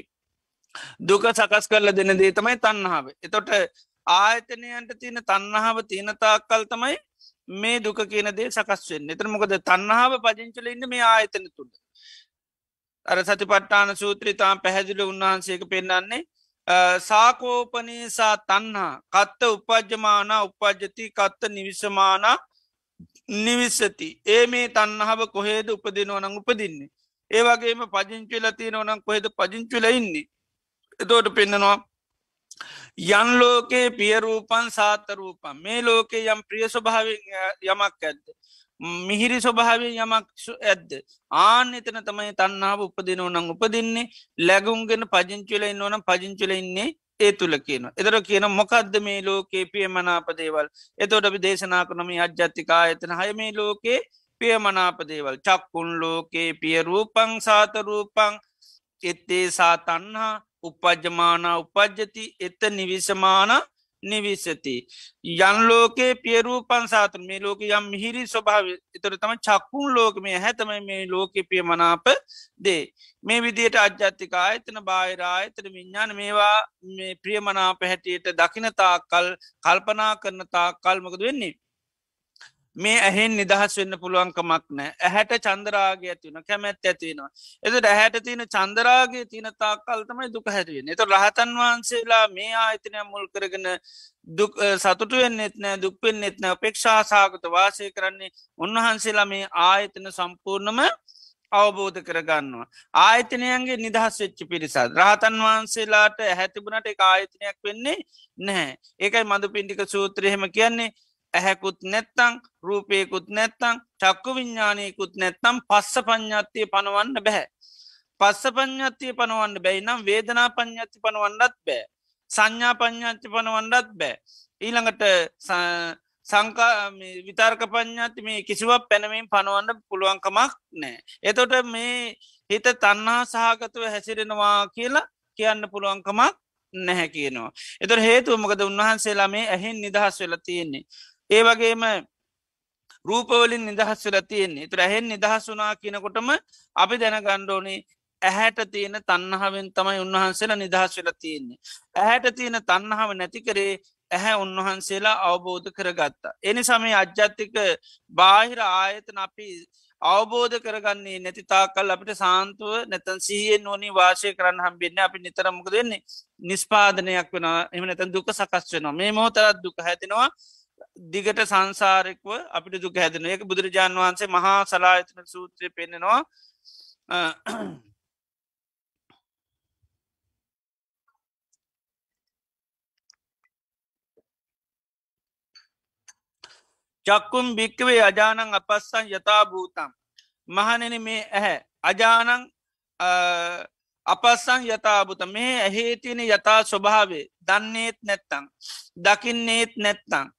දුක සකස් කරල දෙන දේ තමයි තන්නාව එතොට ආයතනයන්ට තියෙන තන්නහාව තියෙනතාක් කල් තමයි මේ දුක කියන දේ සකස් වෙන්න. එතර මොකද තන්නාව පජංචල ඉන්න මේ ආයතන තුළ අර සති පට්ටාන සූත්‍රිතාම් පැහැදිලි උන්වහන්සේක පෙන්න්නන්නේ සාකෝපනීසා තන්හා කත්ත උපජ්ජමාන උපජ්ජති කත්ත නිවිසමාන නිවිස්සති ඒ මේ තන්නහාව කොහේද උපදිනවනං උපදින්නේ. ඒ වගේම පජංචිල තියනවනම් කොහෙද පජංචුල ඉන්නේ? එතෝට පෙන්න්නනවා යන් ලෝකේ පියරූපන් සාතරූපන් මේ ලෝකේ යම් ප්‍රිය ස්වභාව යමක් ඇද්ද? මිහිරි ස්වභාවය යමක් ඇද්ද? ආන එතන තමයි තන්නාව උපදිනව නං උපදින්නේ. ලැගුම්ගෙන පජංචුල ඉන්නවනම් පජංචුල ඉන්නේ ඒ තුළ කියන එදර කියන මොකක්ද මේ ලෝකේ පියමනාපදේවල් එතොට අපි දේශනා කනම අජ්ජත්තිකා එතන හය මේ ලෝකේ පියමනාපදේවල් චක්කුන් ලෝකේ පියරූපං සාතරූපං එත්තේ සාතන්හා උපජ්ජමාන උපජ්ජති. එත නිවිසමාන නිවිසති. යන්ලෝකේ පියරූපන් සාතර මේ ලෝක යම් මිහිරි ස්වභාව එතර තම චක්කුන් ලෝක මේ හැතම මේ ලෝක පිය මනාප දේ. මේ විදියට අජ්ජත්තික ආයතන බාහිරායතන විඤ්ඥාන මේවා මේ ප්‍රියමනාප හැටියට දකිනතා කල් කල්පනා කරනතා කල්මකද වෙන්නේ. මේ ඇහෙන් නිදහස් වෙන්න පුළුවන්කමක් නෑ ඇහැට චන්දරාගේ ඇතිවන කැමැත් ඇතිවෙනවා එතට ඇහැට තියෙන චන්දරාගේ තියන තාකල්තමයි දුක හැටිවෙන එත රහතන් වහන්සේලා මේ ආයතනය මුල් කරගෙන සතුටු වෙන්නෙත් නෑ දුක්පෙන් නෙත්න පෙක්ෂාසාගත වාසය කරන්නේ උන්වහන්සේලා මේ ආයතන සම්පූර්ණම අවබෝධ කරගන්නවා. ආයතනයන්ගේ නිදහස් වෙච්චි පිරිසාද. රහතන් වහන්සේලාට ඇහැතිබුණට එක ආයතනයක් වෙන්නේ නැහැ. ඒකයි මඳ පින්ටික සූත්‍රයහෙම කියන්නේ ඇහැකුත් නැත්තං රූපයකුත් නැත්තං චක්කු විඤ්ඥානයකුත් නැත්තම් පස්ස පඥ්ඥත්තිය පනවන්න බැහැ. පස්ස පඥ්ඥත්තිය පනවන්න බැයි නම් වේදනා පඥ්ඥති පනවන්නත් බෑ. සංඥා පඥ්ඥාති පනවන්නත් බෑ. ඊළඟට සංකා විතාර්ක පඥාති මේ කිසිවක් පැනමින් පනුවන්න පුළුවන්කමක් නෑ. එතොට මේ හිත තන්නා සහගතුව හැසිරෙනවා කියලා කියන්න පුළුවන්කමක් නැහැ කියනවා. එතර හේතුව මොකද උන්වහන්සේලා මේ ඇහෙන් නිදහස් වෙලා තියෙන්නේ. ඒ වගේම රූපවලින් නිදහස් වෙල තියෙන්නේ. තුර ඇහෙන් නිදහස් වනා කියනකොටම අපි දැන ගණ්ඩෝනේ ඇහැට තියෙන තන්නහාවෙන් තමයි උන්වහන්සේලා නිදහස් වෙලා තියෙන්නේ. ඇහැට තියෙන තන්නහාව නැතිකරේ ඇහැ උන්වහන්සේලා අවබෝධ කරගත්තා. එනි සමේ අජ්ජත්තික බාහිර ආයතන අපි අවබෝධ කරගන්නේ නැතිතා කල් අපිට සාන්තුව නැතන් සීයෙන් ඕනි වාශය කරන්න හම්බෙන්න. අපි නිතරමක දෙන්නේ නිස්පාදනයක් වෙන එම නැතන් දුක සකස් වෙනවා. මේ මොහතරත් දුක හැතිනවා දිගට සංසාරෙක්ව අපිට දුක හැදෙන එක බුදුරජාණන් වහන්සේ මහා සලායතන සූත්‍රය පෙන්නෙනවා. චක්කුම් භික්කවේ අජානං අපස්සන් යථභූතම් මහනෙන මේ ඇහැ. අජානං අපස්සං යථභූත මේ ඇහේතියන යථා ස්වභාවේ දන්නේත් නැත්තං දකින්නේත් නැත්තං.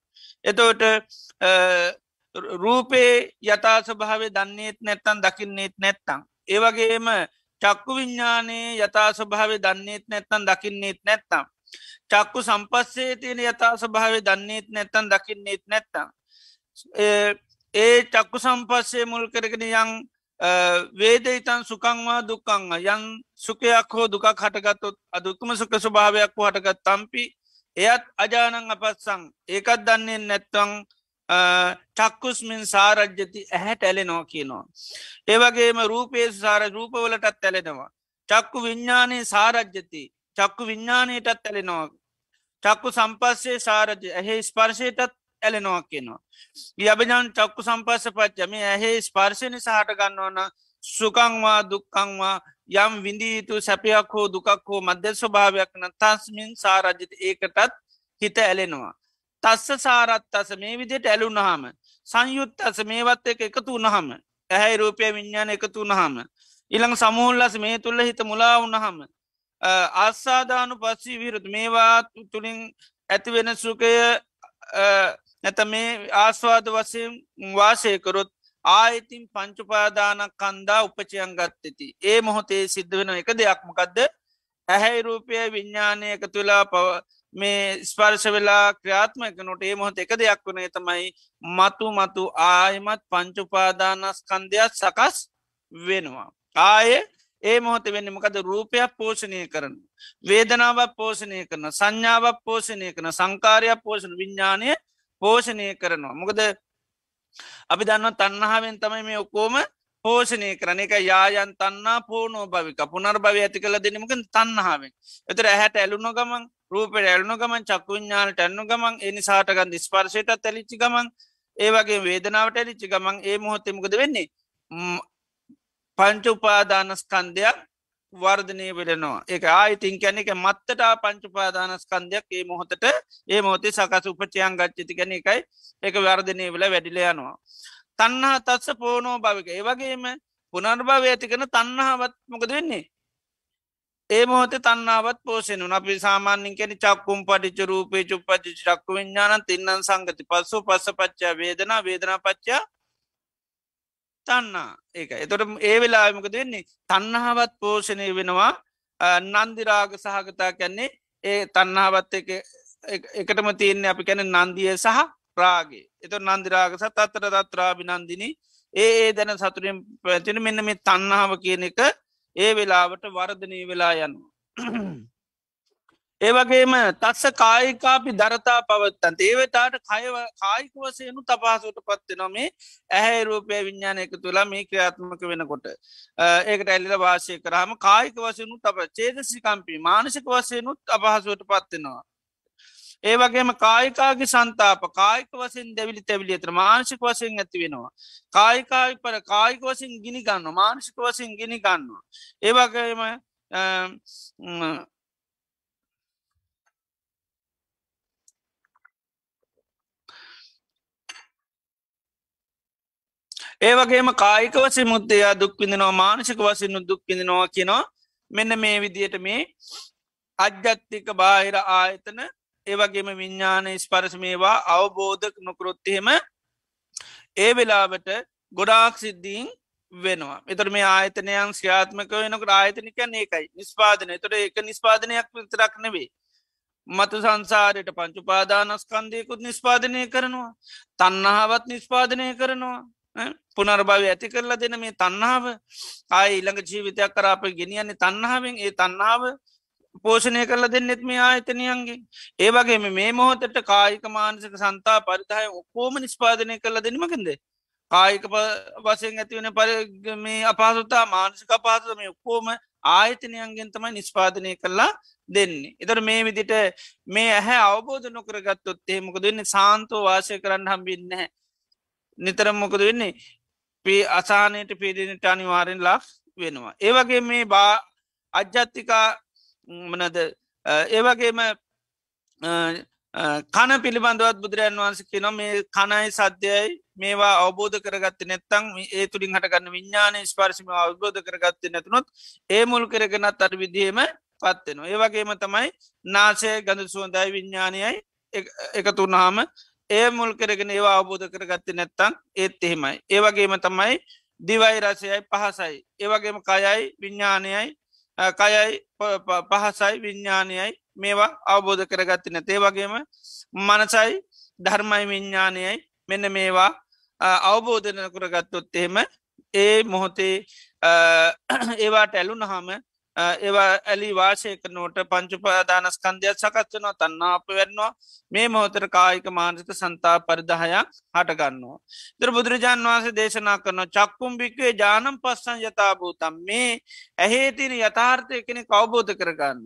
එතෝට රූපේ යථා ස්වභාවේ දන්නේත් නැත්තන් දකින්නේත් නැත්තං. ඒවගේම චක්කු විඤ්ඥානයේ යථා ස්වභාවේ දන්නේත් නැත්තන් දකින්නේත් නැත්තම්. චක්කු සම්පස්සේ තියෙන යතා ස්භාව දන්නේත් නැත්තන් දකින්නෙත් නැත්තම්. ඒ චක්කු සම්පස්සේ මුල් කරගෙන යං වේද ඉතන් සුකංවා දුක්කං යන් සුකයක් හෝ දුකක් හටගත්තොත් අදුක්කම සුක ස්වභාවයක් හෝ හටගත් තම්පි එයත් අජානං අපත්සං ඒකත් දන්නේ නැත්තං චක්කුස්මින් සාරජ්‍යති ඇහැට ඇලෙනවා කියනවා. ඒවගේම රූපේ සාර රූපවලටත් ඇලෙනවා. චක්කු විඤ්ඥානයේ සාරජ්‍යති චක්කු විඤ්ඥානයටත් ඇලෙනවා. චක්කු සම්පස්සේ සාරජ ඇහේ ස්පර්ශයටත් ඇලෙනවා කියනවා. යබජන් චක්කු සම්පස්ස පච්චම ඇහේ ස්පර්ශණි සහට ගන්නවන සුකංවා දුක්කංවා යම් විඳීතු සැපයක් හෝ දුකක් හෝ මධ්‍ය ස්වභාවයක්න තස්මින් සාරජ්‍යත ඒකටත් හිත ඇලෙනවා. තස්ස සාරත් අස මේ විදියට ඇලුනහම සංයුත් අස මේවත් එක එකතු වනහම ඇහැයි රූපය විඤ්ඥාන එකතු වනහම ඉළඟ සමූල්ලස මේ තුල්ල හිත මුලා වනහම ආස්සාධානු පස්සී විරුත් මේවා තුළින් ඇතිවෙන සුකය නැත මේ ආස්වාද වසයෙන් වාසයකරොත් ආයිතින් පංචුපාදානක් කන්දා උපචයන් ගත්තති ඒ මොහොතේ සිද්ධ වෙන එක දෙයක්මකක්ද ඇහැයි රූපය විඤ්ඥානය එක තුලා පව මේ ස්පර්ශ වෙලා ක්‍රියාත්මක නොට ඒ මොහොත එක දෙයක් වනේ තමයි මතු මතු ආයමත් පංචුපාදානස්කන්දයක් සකස් වෙනවා. ආය ඒ මොහොත වෙන්න මකද රූපයක් පෝෂණය කරන. වේදනාවක් පෝෂණය කරන සංඥාවක් පෝෂණය කරන සංකාරයක් පෝෂණ විඤ්ඥානය පෝෂණය කරනවා. මොකද අපි දන්න තන්නහාවෙන් තමයි මේ ඔක්කෝම පෝෂණය කරන එක යායන් තන්නා පෝනෝ භවික. පුනර් භව ඇති කළ දෙනමක තන්නහාාවෙන් එතර ඇහැට ඇලුණු ගමන් රූපට ඇලුණු ගමන් චක්කුඥානට ඇන්නු ගමන් එනි සාටගන් ස්පර්ශයට ඇලිච්චි ගමන් ඒවගේ වේදනාවට ඇලිච්චි ගමන් ඒ මොහොත්තෙමකද වෙන්නේ? පංච උපාදානස්කන්දයක් වර්ධනය වෙලනවා. එක ආයිතින් කැන එක මත්තට පංචුපාදානස්කන්දයක් ඒ මොහොතට ඒ මොහොතේ සකස උපචයන් ගච්චති කැන එකයි එක වර්ධනය වෙල වැඩිල යනවා. තන්නා තත්ස පෝනෝ භවික. ඒවගේම පුනර්භාව ඇතිකන තන්නහාවත් මොකද වෙන්නේ. ඒ මොහොත තන්නාවත් පෝෂෙනු අපි සාමාන්‍යින් කැන චක්කුම් පටිච රූපේ චුප්පචි චක්කු විඤ්ඥාන තින්නන් සංගති. පස්සු පස්ස පච්චා වේදනා වේදනා පච්චා තන්නා ඒක එතොට ඒ වෙලාමක දෙන්නේ තන්නහාවත් පෝෂණය වෙනවා. නන්දිරාග සහගතා කැන්නේ ඒ තන්නාවත් එක එකටම තියන්නේ අපි කැන නන්දිය සහ රාගේ එත නන්දිරාග සත් අත්තර දත්‍රාබි නන්දිනී ඒ ඒ දැන සතුරෙන් පැතින මෙන්න මේ තන්නාව කියන එක ඒ වෙලාවට වර්ධනී වෙලා යනවා. ඒවගේම තත්ස කායිකාපි දරතා පවත්තන් ඒවතාට කය කායික වසයනු තපාසුට පත්වෙන මේ ඇහැ රූපය විඤ්ඥානයක තුලා මේ ක්‍රියාත්මක වෙනකොට ඒකට ඇල්ලිල වාසය කරහම කායික වසයනු තප චේදසිකම්පි මානසික වසයනුත් අපහසුවට පත්වෙනවා. ඒවගේම කායිකාගේ සන්තාප කායික වසින් දැවිලි තැවිලි ඇතර මානසික වසයෙන් ඇති වෙනවා. කායිකායි පර කායික වසින් ගිනි ගන්න මානසික වසින් ගිනි ගන්නවා. ඒවගේම ඒවගේම කායික වසි මුත්තයා දුක්විඳනවා මානසික වසින්න දුක්විඳනවා කියනවා. මෙන්න මේ විදියට මේ අජ්‍යත්තික බාහිර ආයතන ඒවගේම විඤ්ඥාන ස්පරස මේවා අවබෝධ නොකරොත්තහෙම ඒ වෙලාවට ගොඩාක් සිද්ධීන් වෙනවා. එතර මේ ආයතනයන් ශ්‍යාත්මක වෙනකට ආයතනිකන් ඒකයි. නිස්පාදනය තොට එක නිස්පාදනයක් විතරක් නෙවේ මතු සංසාරයට පංචුපාදානස්කන්දයකුත් නිස්පාදනය කරනවා. තන්නහාවත් නිස්පාදනය කරනවා. පුනර්භාව ඇති කරලා දෙන මේ තන්නාව ආය ඉළඟ ජීවිතයක් කරාප ගෙනියන්නේ තන්නාවෙන් ඒ තන්නාව පෝෂණය කරල දෙන්නෙත් මේ ආයතනයන්ගේ ඒවගේම මේ මොහොතට කායික මානසික සන්තා පරිතාය ඔක්කෝම නිස්පාදනය කරල දෙනීමකින්ද කායික වසයෙන් ඇතිවන පර මේ අපහසුතා මානසික අපහසත මේ ඔක්කෝම ආයතනයන්ගෙන් තමයි නිස්පාදනය කරලා දෙන්නේ. එතර මේ විදිට මේ ඇහැ අවබෝධ නොකර ගත්තොත් එහෙමක දෙන්නේ සාන්තෝ වාසය කරන්න හම්බින්න නිතරම් මොකද වෙන්නේ පේ අසානයට පේදනට අනිවාරෙන් ලක් වෙනවා. ඒවගේ මේ බා අජ්ජත්තිකා මනද ඒවගේම කන පිළිබඳවත් බුදුරජන් වහන්ස කියන මේ කනයි සද්‍යයයි මේවා අවබෝධ කරගත්ත නැත්තං ඒ තුළින් හටගන්න විඤ්ඥාන ස්පර්ශම අවබෝධ කරගත්ත නැතුනොත් ඒ මුල් කරගෙනත් අට විදිහම පත්වෙනවා. ඒවගේම තමයි නාසය ගඳ සුවන්දයි විඤ්ඥානයයි එකතුන්හාම ඒ මුල් කරගෙන ඒවා අවබෝධ කරගත්ත නැත්තං ඒත් එහෙමයි. ඒවගේම තමයි දිවයි රසයයි පහසයි. ඒවගේම කයයි විඤ්ඥානයයි කයයි පහසයි විඤ්ඥානයයි මේවා අවබෝධ කරගත්ති නැතේ වගේම මනසයි ධර්මයි විඤ්ඥානයයි මෙන්න මේවා අවබෝධන කරගත්තොත් එහෙම ඒ මොහොතේ ඒවාට ඇලු නහම ඒවා ඇලි වාශය කරනෝට පංචුපාදානස්කන්ධයක් සකත්වනවා තන්නාප වෙන්නවා මේ මොහොතර කායික මානසික සන්තා පරිදහයක් හටගන්නවා. දර බුදුරජාන් වහන්සේ දේශනා කරන චක්කුම්භික්වේ ජානම් පස්සන් යථභූතම් මේ ඇහේ තින යථාර්ථය කෙනෙ කවබෝධ කරගන්න.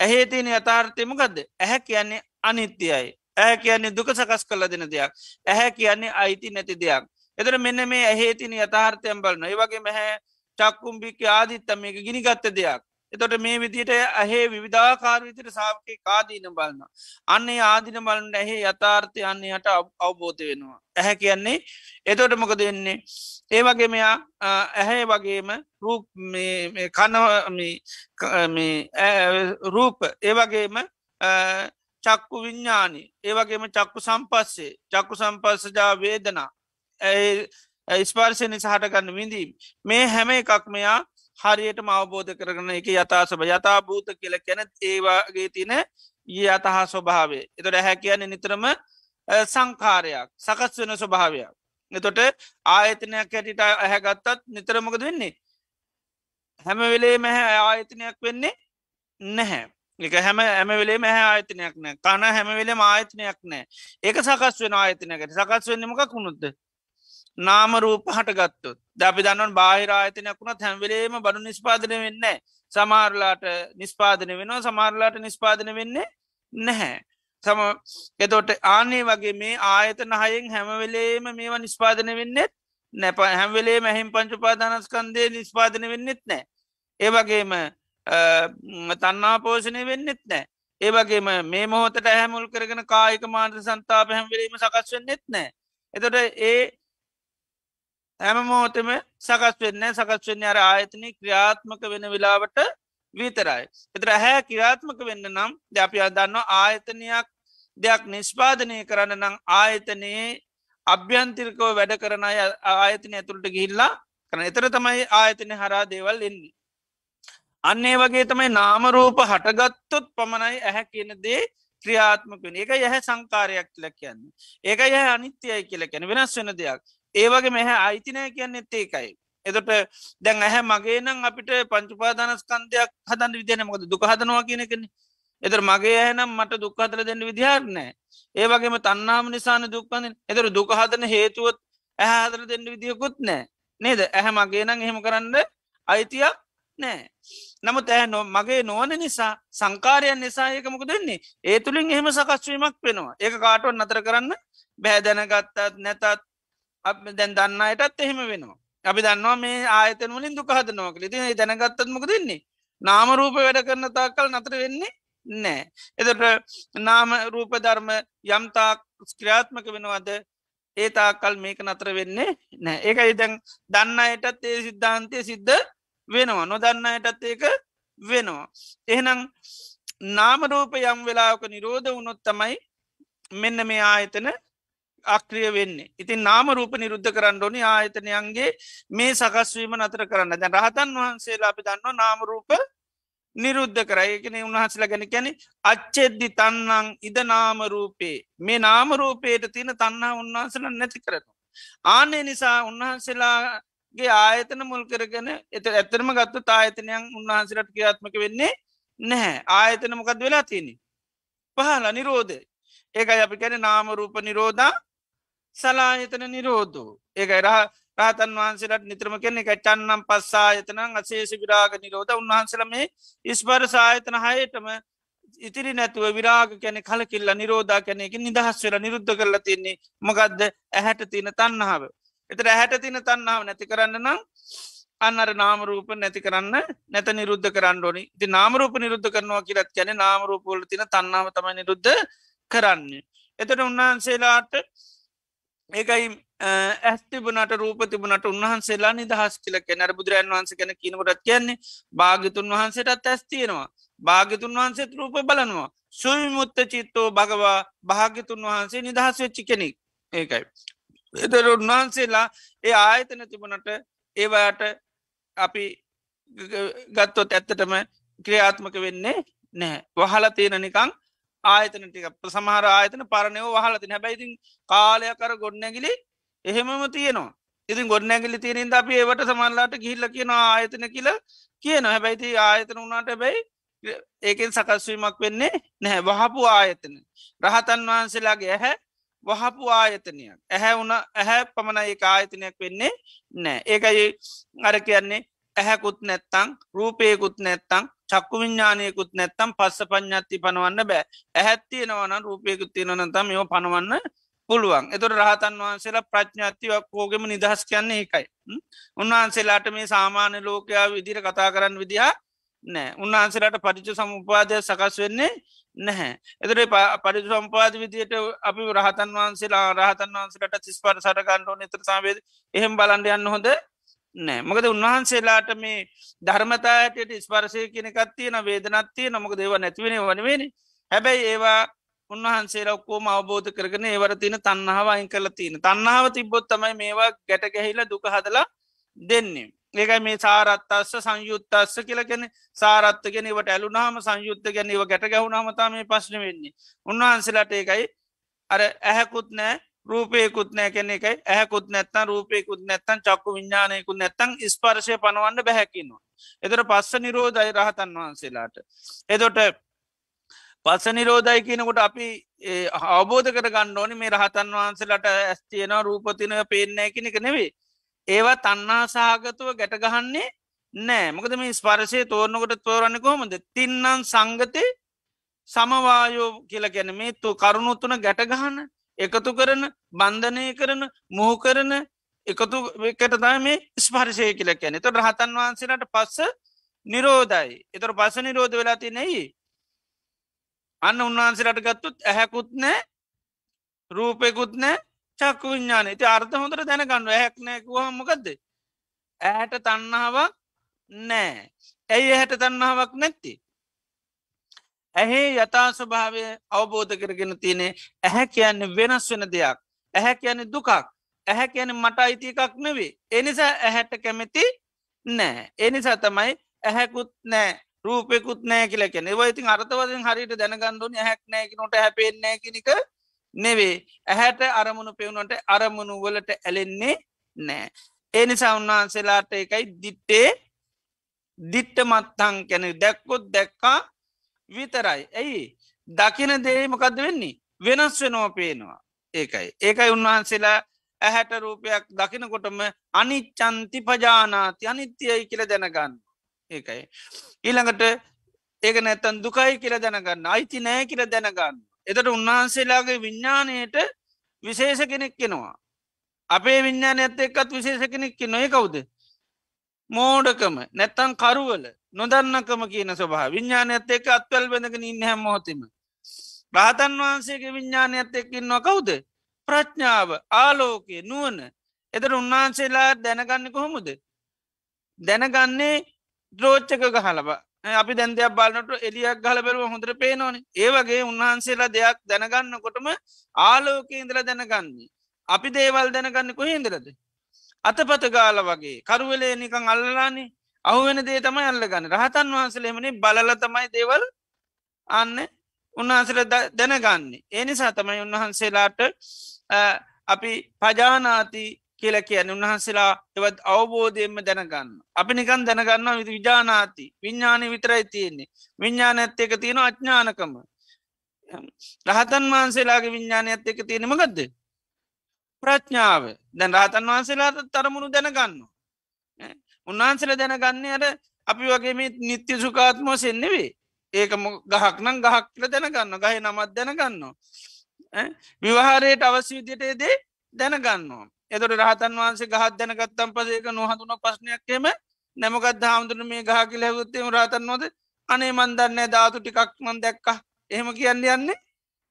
ඇහේ තින යථාර්ථයමකක්ද ඇහැ කියන්නේ අනිත්‍යයයි. ඇහැ කියන්නේ දුක සකස් කල දෙන දෙයක්. ඇහැ කියන්නේ අයිති නැති දෙයක්. එතර මෙන්න මේ ඇහේ තින යථාර්ථයම් බලන්න ඒ වගේ මැහැ චක්කුම්භික්ක ආදිත්තම මේක ගිනිගත්ත දෙයක්. එතොට මේ විදියට ඇහේ විධාකාර විතර සාාවකය කාදීන බලන්න. අන්නේ ආදින බලන්න ඇහේ යථාර්ථය අන්නේ යට අවබෝධ වෙනවා. ඇහැ කියන්නේ එතොට මොක දෙන්නේ. ඒ වගේ මෙයා ඇහැ වගේම රූප කනව රූප ඒවගේම චක්කු විඤ්ඥානි ඒවගේම චක්කු සම්පස්සේ චක්කු සම්පස්සජා වේදනා ස්පර්ශය නිසාහටගන්න විඳීම්? මේ හැම එකක් මෙයා හරියට අවබෝධ කරගන එක යථසභ යථා භූත කියල කැන ඒවාගේ තින යතහා ස්වභාවේ එතොට හැ කියන්නේ නිතරම සංකාරයක් සකස් වෙන ස්වභාවයක්. එතොට ආයතනයක් හැටිට ඇහැගත්තත් නිතරමකද වෙන්නේ? හැම වෙලේ මැහැ ආයතනයක් වෙන්නේ නැහැ. එක හැම ඇම වෙලේ මැහ ආයතනයක් නෑ කන හැම වෙලේ ආයතනයක් නෑ ඒක සකස් වෙන ආයතනයකට සකස් වෙන්නමක කුණුත්ද නාමරූප හටගත්තුත් දැපි දන්නවන් බාහිරායතනයක් වුණත් හැම්වෙලේම බඩු නිස්පාදනය වෙන්න සමාරලාට නිස්පාදන වෙනවා සමාරලාට නිස්පාදන වෙන්නේ නැහැ. සම එතොට ආනේ වගේ මේ ආයතන හයෙන් හැමවෙලේම මේවා නිස්පාදන වෙන්නෙත් නැප හැම්වෙලේ මැහිම් පංචුපාදානස්කන්දය නිස්පාදන වෙන්නෙත් නෑ. ඒවගේම තන්නා පෝෂණය වෙන්නෙත් නෑ. ඒවගේම මේ මොහොතට හැමුල් කරගෙන කායික මාන්ත සන්තාප හැම්වලීම සකස් වෙන්නෙත් නෑ. එතොට ඒ හැම මෝතම සකස් වෙන්න සකස් වෙන්න අර ආයතනය ක්‍රියාත්මක වෙන වෙලාවට විතරයි. එතර හැ කිරාත්මක වෙන්න නම් ද අපි අදන්න ආයතනයක් දෙයක් නිස්පාදනය කරන්න නම් ආයතනයේ අභ්‍යන්තිරිකව වැඩ කරන ආයතනය ඇතුළට ගිහිල්ලා කරන එතර තමයි ආයතනය හරා දේවල් එන්නේ. අන්නේ වගේ තමයි නාමරූප හටගත්තොත් පමණයි ඇහැ කියන දේ ක්‍රියාත්මක වෙන එක යහ සංකාරයක් කියල කියන්නේ. ඒක යහ අනිත්‍යයි කියල කැන වෙනස් වෙන දෙයක්. ඒවගේ මෙහ අයිතිනය කියන්නෙත් ඒකයි. එතොට දැන් ඇහැ මගේ නම් අපිට පංචුපාදානස්කන්දයක් හදන්න විදින මොකද දුක හදනවා කියනකෙන එතර මගේ ඇනම් මට දුක් හතර දෙන්න විදිහාරනෑ ඒවගේම තන්නාම නිසාන දුක්පන්න එතර දුක හදන හේතුවත් ඇහ හදර දෙන්න විදිියකුත් නෑ. නේද? ඇහැ මගේ නම් එහෙම කරන්න අයිතියක් නෑ. නමුත් ඇහ නො මගේ නොවන නිසා සංකාරයන් නිසා ඒක මොක දෙන්නේ ඒ තුළින් එහෙම සකස්වීමක් වෙනවා. ඒක කාටුවන් නතර කරන්න බෑදැනගත්තත් නැතත් දැන් දන්න අයටත් එහෙම වෙනවා. අපි දන්නවා මේ ආයතන වලින් දුක හදනවාක ති දැනගත්තත්මක දෙන්නේ. නාමරූප වැඩ කරන තාකල් නතර වෙන්නේ නෑ. එදට නාම රූප ධර්ම යම්තා ස්ක්‍රියාත්මක වෙනවද ඒ තාකල් මේක නතර වෙන්නේ නෑ ඒකයි දැන් දන්න අයටත් ඒ සිද්ධාන්තය සිද්ධ වෙනවා නොදන්න අයටත් ඒක වෙනවා. එහෙනම් නාමරූප යම් වෙලාවක නිරෝධ වුණොත් තමයි මෙන්න මේ ආයතන අක්‍රිය වෙන්නේ. ඉතින් නාම රූප නිරුද්ධ කරන්න ඕනි ආයතනයන්ගේ මේ සකස්වීම නතර කරන්න. දැන් රහතන් වහන්සේලා අපි දන්න නාමරූප නිරුද්ධ කරයකෙන උන්වහසලා ගැන කැනෙ අච්චෙද්දි තන්නං ඉද නාමරූපේ මේ නාමරූපයට තියෙන තන්නා උන්වහන්සල නැති කරනු. ආනේ නිසා උන්වහන්සේලාගේ ආයතන මුල් කරගෙන එත ඇතරම ගත්තු තායතනයන් උන්වහන්සලට ක්‍රියාත්මක වෙන්නේ නැහැ. ආයතන මොකද වෙලා තියනෙ. පහල නිරෝධය. ඒකයි අපි කැන නාමරූප නිරෝධා සලායතන නිරෝධූ. ඒකයි රහ රාතන් වහන්සේලට නිත්‍රම කෙනෙ එක චන්නම් පස්සායතනං අසේෂ විරාග නිරෝධ. උන්වහන්සල මේ ඉස්පර සායතන හයටම ඉතිරි නැතුව විරාග කැනෙ කලකිල්ල නිරෝධා කැනෙක නිදහස් වෙලා නිරුද්ධ කරලා තින්නේ. මොකක්ද ඇහැට තියන තන්නහාාව එතර ඇහැට තින තන්නාව නැති කරන්න නම් අන්නර නාමරූප නැති කරන්න නැත නිරුද්ධ කරන්න ඕනි. ති නාමරූප නිරුද්ධ කරනවා කියලත් කැන නාමරූපවල තින තන්නාව තමයි නිරුද්ධ කරන්නේ. එතට උන්වහන්සේලාට ඒකයි ඇස්තිබනට රූප තිබුණට උන්වහන්සේලා නිදහස් කියල කැනර බුදුරන් වහන්ස කැන කියනකොටත් කියන්නේ භාගතුන් වහන්සේටත් ඇස්තියෙනවා භාගතුන් වහන්සේත් රූප බලනවා. සුවිමුත්ත චිත්තෝ භගවා භාගතුන් වහන්සේ නිදහස් වෙච්චි කෙනෙක්. ඒකයි. එතර උන්වහන්සේලා ඒ ආයතන තිබුණට ඒවාට අපි ගත්තොත් ඇත්තටම ක්‍රියාත්මක වෙන්නේ නෑ වහල තියෙන නිකං ආයතන ටික. සමහර ආයතන පරණයව වහලතින හැබැයිතින් කාලය කර ගොඩනැගිලි එහෙමම තියෙනවා. ඉතින් ගොඩනැගිලි තියෙනින්ද අපි ඒවට සමල්ලාට ගිහිල්ල කියන ආයතන කියල කියන හැබැයිති ආයතන වුණට බැයි ඒකෙන් සකස්වීමක් වෙන්නේ නැහැ. වහපු ආයතන. රහතන් වහන්සේලාගේ ඇහැ වහපු ආයතනයක්. ඇහැ වුණ ඇහැ පමණ ඒ ආයතනයක් වෙන්නේ නෑ ඒකයි අර කියන්නේ ඇහැකුත් නැත්තං රූපයකුත් නැත්තං චක්කු විඤ්ඥානයකුත් නැත්තම් පස්ස පඥ්ඥත්ති පනවන්න බෑ. ඇහැත්තියෙනවන රූපයකුත් තියෙනනතම් මෙෝ පනවන්න පුළුවන්. එතුට රහතන් වහන්සේලා ප්‍රඥාත්තිවක් කෝගෙම නිදහස් කියන්නේ එකයි උන්වහන්සේලාට මේ සාමාන්‍ය ලෝකයා විදිර කතා කරන්න විදිහ නෑ උන්වහන්සේලාට පටිච සමුපාදය සකස් වෙන්නේ නැහැ. එතර පරිදු සම්පාද විදියට අපි රහතන් වහන්සේලා රහතන් වහන්සේලට තිස්පර සටකන්ඩෝ නතර සාවේද එහෙම බලන්ඩ යන්න හොඳ නෑ. මොකද උන්වහන්සේලාට මේ ධර්මතායට ස්පර්ශය කෙනෙකත් තියෙන වේදනත්තිය නොමක දේව නැතිවෙන වනවෙන හැබැයි ඒවා උන්වහන්සේ ඔක්කෝම අවබෝධ කරගෙන ඒවර තින තන්නාව අයින් කල තියෙන. තන්නාව තිබොත් තමයි මේවා ගැට ගැහිල දුක හදලා දෙන්නේ. ඒකයි මේ සාරත්තස්ස සංයුත්තස්ස කියලගෙන සාරත්තගෙනවට ඇලුනාම සංයුත්ත ගැනීව ගැට ගැහුණාමතා මේ පශ්න වෙන්නේ. උන්වහන්සේලාට ඒකයි අර ඇහැකුත් නෑ. රූපයකුත් නෑ කෙන එකයි ඇහකුත් නැත්තන් රූපයකුත් නැත්තන් චක්කු විඤ්ඥානයකුත් නැත්තං ස්පර්ශය පනවන්න බැහැකින්නවා. එතට පස්ස නිරෝධයි රහතන් වහන්සේලාට. එදොට පස්ස නිරෝධයි කියනකොට අපි අවබෝධ කර ගණ්ඩෝනි මේ රහතන් වහන්සේලට ඇස්තියන රූපතිනය පේනෑ කෙනෙක නෙවේ. ඒවා තන්නා සහගතුව ගැටගහන්නේ නෑ මොකද මේ ස්පර්ශය තෝරනකොට තෝරන්න කොහොමද තින්නන් සංගතය සමවායෝ කියල ගැන මේ තු කරුණුත්තුන ගැටගහන්න එකතු කරන බන්ධනය කරන මුහ කරන එකතු එකට තම මේ ස්පර්ශය කියල කියන එත රහතන් වහන්සේලට පස්ස නිරෝධයි. එතර පස නිරෝධ වෙලා තිනෙයි අන්න උන්වහන්සේලට ගත්තුත් ඇහැකුත් නෑ රූපයකුත් නෑ චක්කු විඤ්ඥාන ති අර්ථ හොඳර දැනගන්න හැක්නෑකුවහමකක්ද ඇහැට තන්නාවක් නෑ ඇයි ඇහැට තන්නාවක් නැත්ති? ඇහේ යථා ස්වභාවය අවබෝධ කරගෙන තියනේ ඇහැ කියන්නේ වෙනස් වෙන දෙයක්. ඇහැ කියන්නේ දුකක්. ඇහැ කියන මට අයිති එකක් නෙවේ එනිසා ඇහැට කැමැති නෑ එනිසා තමයි ඇහැකුත් නෑ රූපෙකුත් නෑ කියලකෙන ඒවයිතින් අර්ථවදින් හරිට දැනගන්දුන හැක් නෑකි නොට හැපෙන්නෑ කෙනෙක නෙවේ ඇහැට අරමුණු පෙවුණට අරමුණු වලට ඇලෙන්නේ නෑ ඒ නිසා උන්වහන්සේලාට එකයි දිට්ටේ දිට්ට මත්තං කැන දැක්කොත් දැක්කා විතරයි. ඇයි? දකින දේ මොකක්ද වෙන්නේ? වෙනස් වෙනෝ පේනවා. ඒකයි. ඒකයි උන්වහන්සේලා ඇහැට රූපයක් දකිනකොටම අනිච්චන්ති පජානාති අනිත්‍යයයි කියල දැනගන්න ඒකයි. ඊළඟට ඒක නැත්තන් දුකයි කියල දැනගන්න අයිති නෑ කියල දැනගන්න. එතට උන්වහන්සේලාගේ විඤ්ඥානයට විශේෂ කෙනෙක් කෙනවා අපේ විඤ්ඥාන ඇත්ත එක්කත් විශේෂ කෙනෙක් නොය කවුද? මෝඩකම නැත්තන් කරුවල නොදන්නකම කියන සබහ විඤ්ඥාන ඇත්ත එක් අත්වල් බඳගෙන ඉන්න හැම මොහොතම. රාතන් වහන්සේගේ විඤ්ඥාන ඇත්ත එක්කින්න කවුද? ප්‍රඥාව ආලෝකය නුවන එතර උන්වහන්සේලා දැනගන්න කොහොමුද? දැනගන්නේ ද්‍රෝච්චක ගහලබ අපි දැන්දයක් බලනට එලියක් ගල බැලුව හොඳර පේනවන. ඒවගේ උන්වහන්සේලා දෙයක් දැනගන්නකොටම ආලෝකේන්දල දැනගන්නේ. අපි දේවල් දැනගන්න කොහෙන්දරද අතපත ගාල වගේ. කරුවලේ නිකං අල්ලානේ අහුවෙන දේ තමයි අල්ලගන්න. රහතන් වහන්සලේමනි බලල තමයි දේවල් අන්න උන්වහන්සල දැනගන්නේ. ඒ නිසා තමයි උන්වහන්සේලාට අපි පජානාති කියල කියන උන්වහන්සේලා එවත් අවබෝධයෙන්ම දැනගන්න. අපි නිකන් දැනගන්න විදි විජානාති. විඤ්ඥානය විතරයි තියෙන්නේ. විඤ්ඥාන ඇත්ත එක තියෙන අඥ්ඥානකම රහතන් වහන්සේලාගේ විඤ්ඥාන ඇත්ත එක තියෙනම ගදද ප්‍රඥාව. දැන් රහතන් වහන්සේලාට තරමුණු දැනගන්න. උන්වහන්සල දැනගන්නේ අර අපි වගේ මේ නිත්‍ය සුකාත්මෝ සෙන්නෙවේ ඒක ගහක් නම් ගහක් කියල දැනගන්න ගහ නමත් දැනගන්න. විවාහරයට අවශ්‍ය විදියට දේ දැනගන්නවා. එතොට රහතන් වහන්සේ ගහත් දැනගත්තම් පසේක නොහතුන ප්‍රශ්නයක්කෙම නැමකත් හාමුදුරන මේ ගහ කියල හැවුත්තේම රහතන් නොද අනේ මන්දන්න ධාතු ටිකක් මන් දැක්ක. එහෙම කියන්න යන්නේ?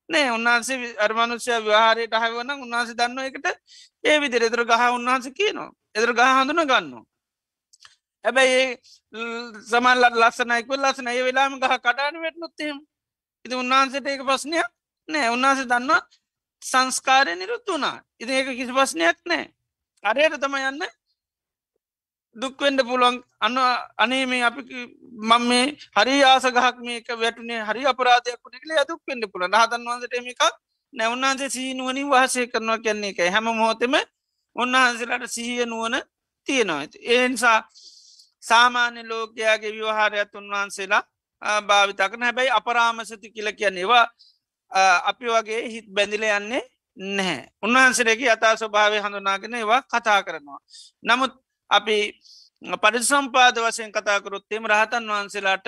නෑ උන්වහන්සේ අර්මනුෂ්‍ය විවාහරයට හවන උන්වහන්සේ දන්න එකට ඒ විදිර එතර ගහ උන්වහන්ස කියනවා. එතර ගහ හඳුන ගන්නවා. හැබැයි සමල්ලත් ලස්සනයික ලස්සන ඒ වෙලාම ගහ කඩාන වැටනොත්තේම ඉති උන්වහන්සට ඒක ප්‍රශ්නයක් නෑ. උන්වහන්සේ දන්නවා සංස්කාරය නිරුත් වනා ඉති ඒක කිසි ප්‍රශ්නයක් නෑ. අරයට තම යන්න. දුක්වෙන්ඩ පුළුවන්. අන්න අනේ මේ අපි මං මේ හරි ආසගහක් මේක වැටනේ හරි අපරාධයක් කුණෙකල දුක් වෙන්ඩ පුළ හතන් වන්සට එකක් නැවන්නාන්සේ සීනුවනින් වහසය කරනවා කියන්නේ එක හැම මොහොතෙම උන්වහන්සේලාට සිහිය නුවන තියෙනවා. ඇති ඒනිසා සාමාන්‍ය ලෝකයාගේ විවහාරයත් උන්වහන්සේලා භාවිතකන හැබැයි අපරාමසති කියල කියන්නේවා අපි වගේ හිත් බැඳිල යන්නේ නැහැ. උන්වහන්සේරගේ අතා ස්වභාවය හඳුනාගෙන ඒවා කතා කරනවා. නමුත් අපි පරිසම්පාද වසයෙන් කතාකරොත්තේම රහතන් වහන්සේලාට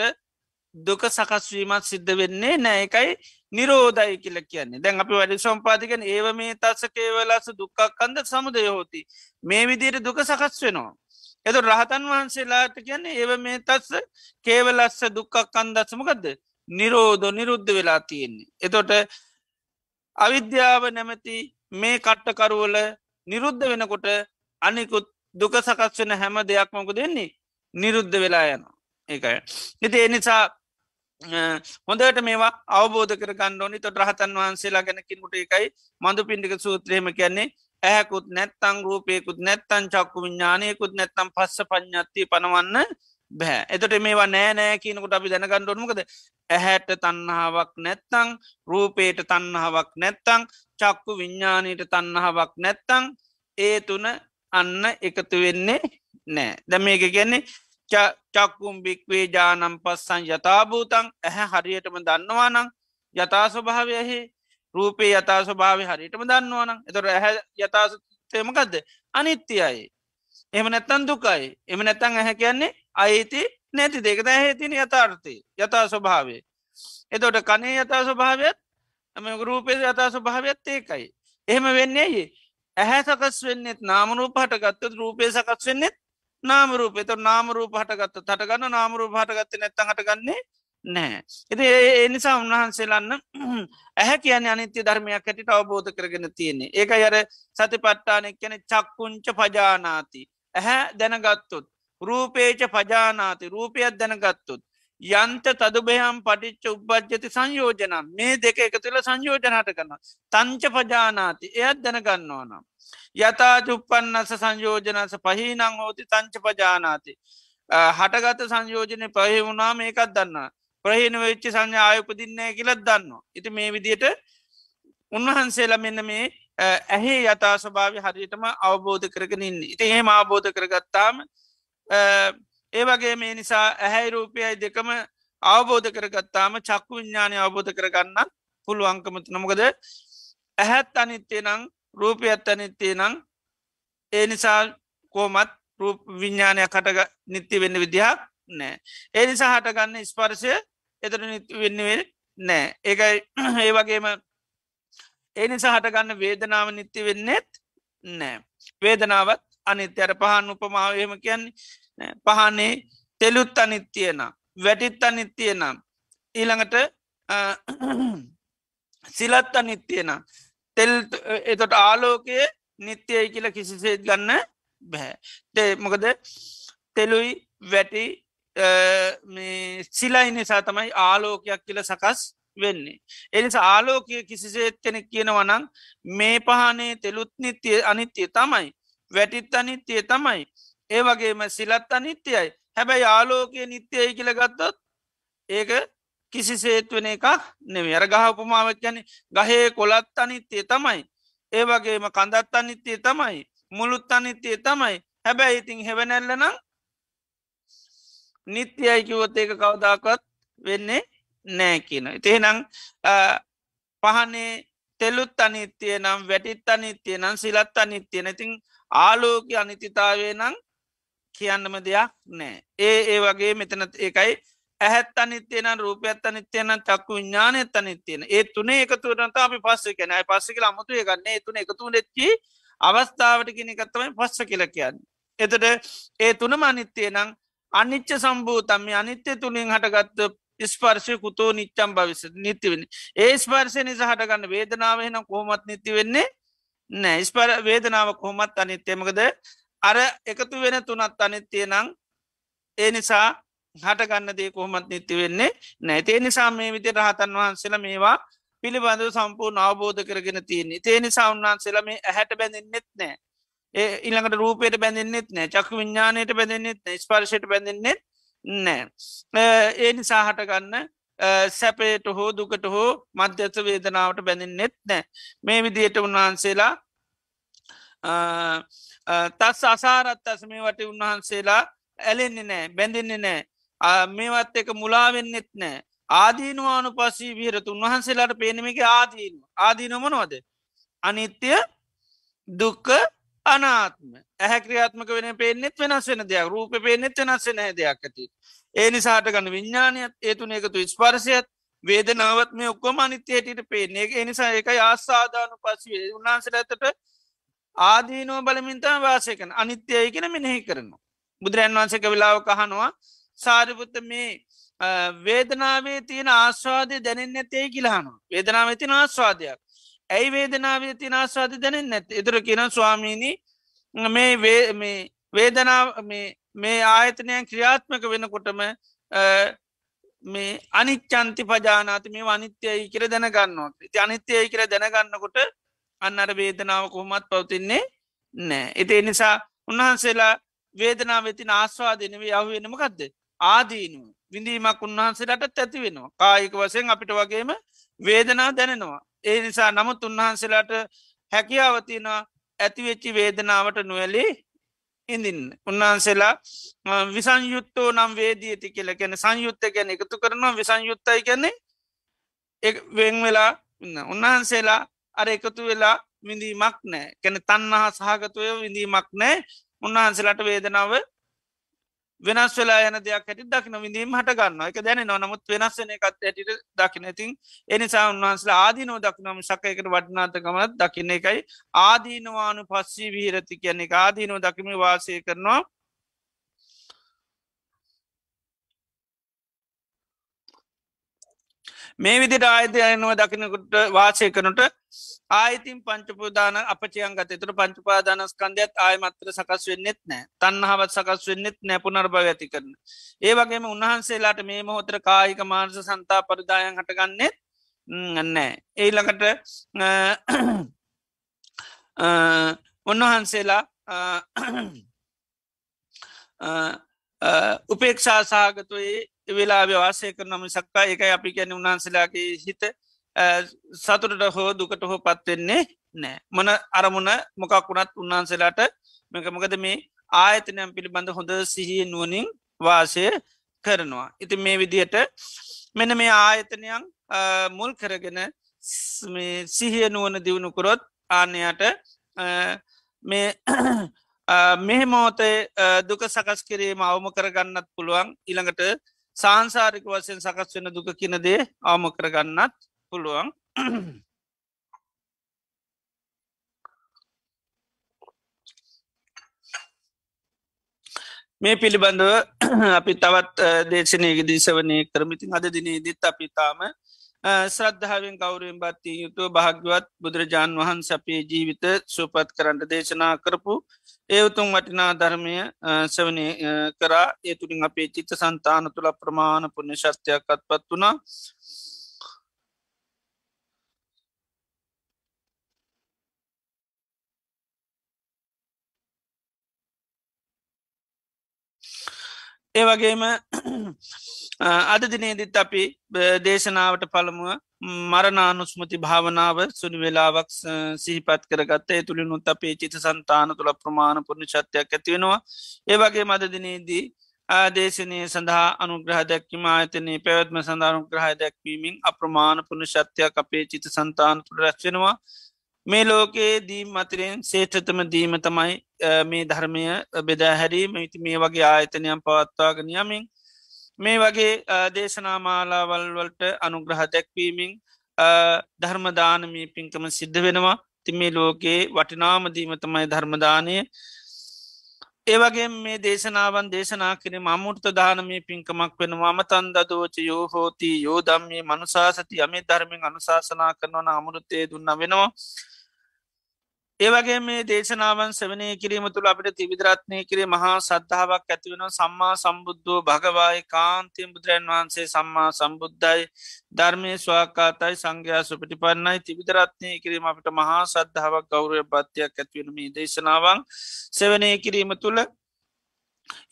දුක සකස්වීමත් සිද්ධ වෙන්නේ නෑ එකයි නිරෝධයි කියල කියන්නේ. දැන් අපි වැඩි සම්පාතිකෙන් ඒව මේ තත්සකේවලස දුක්කක් කන්ද සමුදය හෝති. මේ විදියට දුක සකස් වෙනවා. එතු රහතන් වහන්සේලාට කියන්නේ ඒව මේ තත්ස කේවලස්ස දුක්කක් කන්දත්සමකක්ද නිරෝධ නිරුද්ධ වෙලා තියෙන්නේ. එතොට අවිද්‍යාව නැමැති මේ කට්ටකරුවල නිරුද්ධ වෙනකොට අනිකුත් දුක සකස් වෙන හැම දෙයක් මොක දෙන්නේ නිරුද්ධ වෙලා යනවා. ඒකයි. ඉති එනිසා හොඳට මේවා අවබෝධ කර ගණ්ඩෝනි තොට රහතන් වහන්සේලා ගැනකින්ට එකයි මඳු පින්ඩික සූත්‍රයම කියන්නේ ඇහැකුත් නැත්තං රූපයකුත් නැත්තන් චක්කු විඤ්ඥානයකුත් නැත්තම් පස්ස පඥ්ඥත්ති පනවන්න බෑ. එතට මේවා නෑ නෑ කියනකට අපි දැනගණ්ඩොනමකද ඇහැට තන්නහාවක් නැත්තං රූපේට තන්නහාවක් නැත්තං චක්කු විඤ්ඥානයට තන්නහාවක් නැත්තං ඒ තුන අන්න එකතු වෙන්නේ නෑ. දැ මේක කියන්නේ චක්කුම් බික්වේ ජානම් පස්සන් යථභූතන් ඇහැ හරියටම දන්නවානං යථා ස්වභාවයහි රූපේ යථා ස්වභාව හරිටම දන්නවනම්. එතොර ඇහැ යථාසතයමකක්ද අනිත්‍යයි. එම නැත්තන් දුකයි. එම නැත්තං ඇහැ කියන්නේ අයිති නැති දෙකද ඇහේතින යථාර්ථය. යථා ස්වභාවේ එතොට කනේ යථා ස්වභාවයත් ඇම රූපේ යථා ස්වභාවයත් ඒකයි. එහෙම වෙන්නේ ඇහැ සකස් වෙන්නෙත් නාමරූප හටගත්තත් රූපය සකස් වෙන්නෙත් නාමරූප එත නාමරූප හටගත්ත තටගන්න නාමරූප හටගත්ත නැත්ත හටගන්නේ නෑ. එති ඒ නිසා උන්වහන්සේලන්න ඇහැ කියන අනිත්‍ය ධර්මයක් ඇටිට අවබෝධ කරගෙන තියෙන්නේ. ඒක අර සති පට්ටානෙක් කැන චක්කුංච පජානාති. ඇහැ දැනගත්තුත්. රූපේච පජානාති රූපයක් දැනගත්තුත්. යන්ත තදුබයම් පටිච්ච උපද්ජති සංයෝජනම් මේ දෙක එක තුළ සංයෝජනට කරන්න. තංච පජානාති එයත් දැනගන්නවා නම්. යතා චුප්පන්නස සංයෝජනස පහිනං හෝති තංච පජානාති. හටගත සංයෝජනය පහි වුණා මේකත් දන්න. ප්‍රහින වෙච්චි සංඥාය උපදින්නේ කියලත් දන්න. ඉති මේ විදියට උන්වහන්සේලා මෙන්න මේ ඇහේ යතා ස්වභාව හරියටම අවබෝධ කරගෙන ඉන්න. ඉති එහෙම අවබෝධ කරගත්තාම ඒ වගේ මේ නිසා ඇහැයි රූපයයි දෙකම අවබෝධ කරගත්තාම චක්කු විඤ්ඥානය අවබෝධ කරගන්න පුළුවන්කමතු නොමකද ඇහැත් අනිත්‍යය නං රූපයත් අනිත්‍යය නං ඒ නිසා කෝමත් රූප විඤ්ඥානයක් කටග නිත්‍ය වෙන්න විදිහක් නෑ. ඒ නිසා හටගන්න ස්පර්ශය එතර වෙන්නවෙල් නෑ ඒකයි ඒ වගේම ඒ නිසා හටගන්න වේදනාව නිත්‍ය වෙන්නෙත් නෑ වේදනාවත් අනිත්‍යර පහන් උපමාවයම කියන්නේ පහනේ තෙලුත් අනිත්‍යයන වැටිත් අනිත්‍යයනම් ඊළඟට සිලත් අනිත්‍යයන තෙල් එතොට ආලෝකය නිත්‍යයයි කියල කිසිසේත් ගන්න බැහැ තේ මොකද තෙලුයි වැටි සිලයි නිසා තමයි ආලෝකයක් කියල සකස් වෙන්නේ. එනිසා ආලෝකය කිසිසේත් කෙනෙක් කියනවනං මේ පහනේ තෙලුත් නිත්‍යය අනිත්‍යය තමයි. වැටිත් අනිත්‍යය තමයි. ඒ වගේම සිලත් අනිත්‍යයයි. හැබැයි ආලෝකය නිත්‍යයයි කියල ගත්තොත් ඒක කිසිසේත් වෙන එකක් නෙම අර ගහ උපමාවක් යන ගහේ කොළත් අනිත්‍යය තමයි. ඒ වගේම කඳත් අනිත්‍යය තමයි. මුළුත් අනිත්‍යය තමයි. හැබැයි ඉතින් හෙවනැල්ලනම් නිත්‍යයි කිවොත් ඒක කවදාකත් වෙන්නේ නෑ කියන. ඉතිහෙනම් පහනේ තෙල්ලුත් අනිත්‍යය නම් වැටිත් අනිත්‍යය නම් සිලත් අනිත්‍යය නැතින් ආලෝක අනිතිතාවේ නම් කියන්නම දෙයක් නෑ. ඒ ඒ වගේ මෙතන ඒකයි. ඇහැත් අනිත්‍යයන රූපයත් අනිත්‍යයන චක්කු විඤ්ඥානයත් අනිත්‍යයන ඒ තුනේ එකතුරට අපි පස්ස කෙනයි පස්සක අමුතු ගන්න. ඒ තුන එකතු ෙච්චි අවස්ථාවට කෙනෙ එකත්තමයි පස්ස කියල කියන්න. එතට ඒ තුනම අනිත්‍යය නම් අනිච්ච සම්භූතම්ම අනිත්‍ය තුළින් හටගත්ත ස්පර්ශය කුතෝ නිච්චම් භවිස නිතිවෙන ඒ ස්පර්ශය නිසා හටගන්න වේදනාවහෙන කොහොමත් නිති වෙන්නේ නෑ. ස්පර වේදනාව කොහොමත් අනිත්‍යමකද අර එකතු වෙන තුනත් අනිත්‍යය නං ඒ නිසා හටගන්න දේ කොහොමත් නිති වෙන්නේ නැතේ නිසා මේ විදි රහතන් වහන්සේල මේවා පිළිබඳව සම්පූර්ණ අවබෝධ කරගෙන තියන්නේ. තේ නිසා උන්වහන්සේල මේ ඇහැට බැඳන්නෙත් නෑ ඒ ඉළඟට රූපයට බැඳන්නෙත් නෑ චක්ක විඤ්ඥානයට බැඳන්නෙත් ස්පර්ශයට බැඳන්නෙත් නෑ ඒ නිසා හටගන්න සැපේට හෝ දුකට හෝ මධ්‍යත වේදනාවට බැඳන්නෙත් නෑ මේ විදියට උන්වහන්සේලා තස් අසාරත් අස මේ වට උන්වහන්සේලා ඇලෙන්නේ නෑ බැඳෙන්නේ නෑ මේවත් එක මුලාවෙන්නෙත් නෑ ආදීනවානු පස්සී විහරතු උන්වහන්සේලාට පේනමික ආදීන ආදීනොමනොද අනිත්‍ය දුක්ක අනාත්ම. ඇහැ ක්‍රියාත්මක වෙන පේනෙත් වෙනස් වෙන දෙයක්. රූප පේනෙත් වෙනස් වෙන දෙයක් ඇති. ඒ නිසාට ගන්න විඤ්ඥානයත් ඒතුන එකතු ස්පර්සයත් වේදනාවත් මේ ඔක්කොම අනිත්‍යයටට පේන්නේ. ඒ නිසා එක ආස්සාධානු පස්සේ උන්හන්සට ඇතට ආදීනුව බලමින්තම වාසයකන අනිත්‍යය කෙන මෙනෙහි කරනවා. බුදුරන් වන්සක වෙලාව කහනවා සාරිපුත්ත මේ වේදනාවේ තියෙන ආස්වාදය දැනෙන් ඇතේ කියලාහනවා වේදනාව තින ආස්වාදයක්. ඇයි වේදනාවේ තින ආස්වාද දැනෙන් නැත් එතුර කියෙන ස්වාමීණී මේ වේදනාව මේ ආයතනයන් ක්‍රියාත්මක වෙනකොටම මේ අනිච්චන්ති පජානාති මේ අනිත්‍යයයි කර දැනගන්නවා. ති අනිත්‍යයයි කර දැනගන්නකොට අන්නර වේදනාව කොහොමත් පවතින්නේ නෑ එති නිසා උන්වහන්සේලා වේදනා වෙතින ආස්වාදනවේ යහුවෙනමකක්ද ආදීනුව. විඳීමක් උන්වහන්සේලටත් ඇති වෙනවා. කායික වසයෙන් අපිට වගේම වේදනා දැනෙනවා. ඒ නිසා නමුත් උන්වහන්සේලාට හැකියාවතින ඇතිවෙච්චි වේදනාවට නුවලේ ඉඳින් උන්වහන්සේලා විසංයුත්තෝ නම් වේදී ඇති කියල ගැන සංයුත්ත ගැන එකතු කරනවා. විසංයුත්තයි ගැන්නේ වෙන් වෙලා උන්වහන්සේලා අර එකතු වෙලා විඳීමක් නෑ කැන තන්නහා සහගතුවය විඳීමක් නෑ උන්වහන්සේලාට වේදනාව වෙනස් වෙලා යන දෙයක් ඇති දකින විඳීම හට ගන්න එක දැන නොනමුත් වෙනස්සන එකත් ඇටිට දකින ඉතින් එනිසා උන්වහන්සලා ආදීනෝ දක්නම සකයකට වටනාතකමත් දකින්න එකයි. ආදීනවානු පස්සී විහිරති කියන්නේ ආදීනෝ දකිම වාසය කරනවා. මේ විදිට ආයතයනුව දකිනකුට වාසය කනට ආයිතින් පංචපුදාන අපචයන් ගත තුර පංචපාදානස්කන්දයත් ආයමත්‍ර සකස් වෙන්නෙත් නෑ තන්නහවත් සකස් වෙන්නෙත් නෑ පුනර්භව ඇති කරන. ඒ වගේම උන්වහන්සේලාට මේ මොහොතර කායික මාර්ස සන්තා පරිදායන් හටගන්නෙත් නෑ ඒළඟට උන්වහන්සේලා උපේක්ෂා සාගතුයේ වෙලා වාසය කරනම සක්කා එකයි අපි ගැන උන්හන්සලාගේ හිත සතුරට හෝ දුකට හෝ පත්වෙන්නේ නෑ මන අරමුණ මොකක්ුණත් උන්වහන්සේලාට මේක මොකද මේ ආයතනයම් පිළිබඳ හොඳ සිහිය නුවනින් වාසය කරනවා. ඉති මේ විදියට මෙන මේ ආයතනයන් මුල් කරගෙන සිහිය නුවන දියුණුකුරොත් ආනයට මේ මෙහ මෝතේ දුක සකස් කිරීම අවම කරගන්නත් පුළුවන් ඉළඟට සාංසාරික වසයෙන් සකස් වෙන දුක කියනදේ අවම කරගන්නත් පුළුවන්. මේ පිළිබඳව අපි තවත් දේශනයකදී සවනය කරමිතින් අද දිනේ දිත් අපිතාම ශ්‍රද්ධාවෙන් කවුරුවෙන් බත්තිය යුතු භාග්‍යවත් බුදුරජාණන් වහන්ස අපේ ජීවිත සුපත් කරන්නට දේශනා කරපු ඒවතුන් වටිනා ධර්මය සවනය කරා. ඒ තුළින් අපේ චිත්ත සන්තාන තුළ ප්‍රමාණ පුුණ්‍ය ශස්ත්‍යයක්ත් පත් වනා ඒ වගේම අද දිනේදිත් අපි දේශනාවට පළමුුව මරනානුස්මති භාවනාව සුනි වෙලාවක් සිහිපත් කරගත්ත ඒ තුළිනුත් අපේ චිත සන්තාන තුළ ප්‍රමාණ පුර්ණ ශත්‍යයක් ඇතිවෙනවා ඒවගේ මද දිනේදී ආදේශනය සඳහා අනුග්‍රහ දැක්කිම ආයතනය පැවැත්ම සඳානුග්‍රහ දැක්වීමෙන් අප්‍රමාණ පුුණ ශත්‍යයක් අපේ චිත සන්තාන තුළ රැස්වෙනවා මේ ලෝකයේ දීම් අතරෙන් සේෂ්ඨතම දීම තමයි මේ ධර්මය බෙදාහැරීම ඉති මේ වගේ ආයතනයම් පවත්වාගෙන යමින් මේ වගේ දේශනාමාලාවල් වලට අනුග්‍රහ දැක්වීමෙන් ධර්මදානමී පින්කම සිද්ධ වෙනවා. තිමේ ලෝකයේ වටිනාමදීම තමයි ධර්මදානය ඒවගේ මේ දේශනාවන් දේශනා කිරීම අමුෘත දානමී පින්කමක් වෙනවා. අමතන්ද දෝච යෝ හෝති යෝදම්මේ මනුසාසති යමේ ධර්මින් අනුශාසනා කරනවන අමුෘතය දුන්න වෙනවා. ඒවගේ මේ දේශනාවන් සවනය කිරීම තුළ අපිට තිවිදරත්නය කිරේ මහා සද්ධාවක් ඇතිවෙන සම්මා සම්බුද්ධෝ භගවායි කාන්තිය බුදුරන් වහන්සේ සම්මා සම්බුද්ධයි. ධර්මය ස්වාකාතයි සංඝයා සුපිටිපන්නයි. තිවිදරත්නය කිරීම අපිට මහා සද්ධාවක් ගෞරය පත්තියක් ඇතිවෙනම දේශනාවන් සෙවනය කිරීම තුළ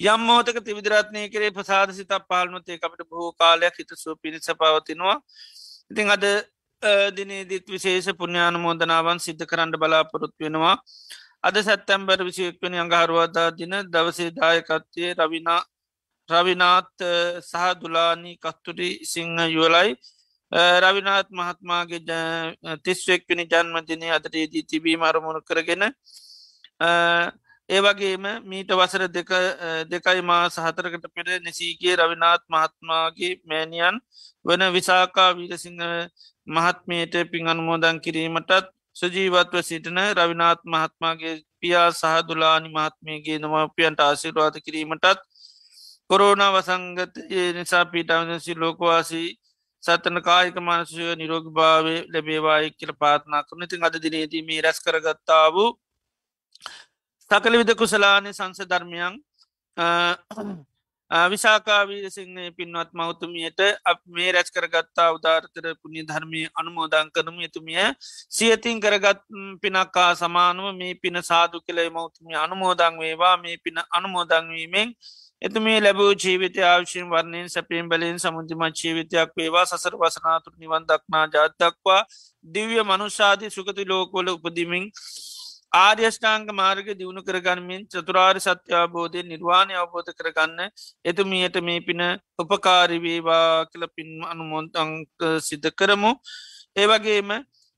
යම් මෝතක තිවිදරත්නය කරේ ප්‍රසාද සිතක් පාලනොතේ අපට බොහෝ කාලයක් හිතසුව පිණිස පවතිනවා. ඉතිං අද දිනේදිත් විශේෂ පුුණ්‍යාන මෝදනාවන් සිද්ධ කරන්න බලාපොරොත් වෙනවා. අද සැත්තැම්බර් විසියෙක්වනි අඟහරුවදා දින දවසේ දායකත්වය රවිනා රවිනාත් සහ දුලානී කස්තුරි සිංහ යුවලයි රවිනාත් මහත්මාගේ තිස්වෙක්වනි ජන්මදිනය අතරේදී තිබීම අරමුණු කරගෙන ඒවගේම මීට වසර දෙකයි මා සහතරකට පෙර නිසීගේ රවිනාත් මහත්මාගේ මෑනියන් වන විසාකා වීරසිංහ මහත්මයට පින් අනුමෝදන් කිරීමටත් සජීවත්ව සිටින රවිනාත් මහත්මාගේ පියා සහදුලානි මහත්මයගේ නමපියන්ට ආසිරවාද කිරීමටත් කොරෝනා වසංගත නිසා පීටාවසි ලෝකවාසී සතන කායික මානසය නිරෝග භාවය ලැබේවායි කියල පාත්නා කරන ඉතින් අද දිනේදී මේ රැස් කරගත්තා වූ සකල විද කුසලාන සංස ධර්මයන් විසාකාවීරසිංහය පින්වත් මෞතුමියට අප මේ රැච් කරගත්තා උදාර්තර පුුණි ධර්මය අනුමෝදං කරනු එතුමිය සියතින් කරගත් පිනක්කා සමානුව මේ පින සාදු කළේ මෞතුමිය අනුමෝදං වේවා. මේ පින අනුමෝදංවීමෙන් එතු මේ ලැබූ ජීවිත ආවශයෙන් වර්ණයෙන් සැපේම් බලයෙන් සමුතිම ජීවිතයක් වේවා. සසර වසනාතුර නිවන් දක්නා ජාතක්වා දිව්‍ය මනුෂාදී සුගති ලෝකොල උපදිමින් ආර්යෂ්ඨාංග මාර්ග දියුණු කරගන්නමින් චතුරාර් සත්‍යාබෝධය නිර්වාණය අවබෝධ කරගන්න එතුමියට මේ පින උපකාරිවේවා කල පින් අනුමොන්තංක සිද්ධ කරමු. ඒවගේම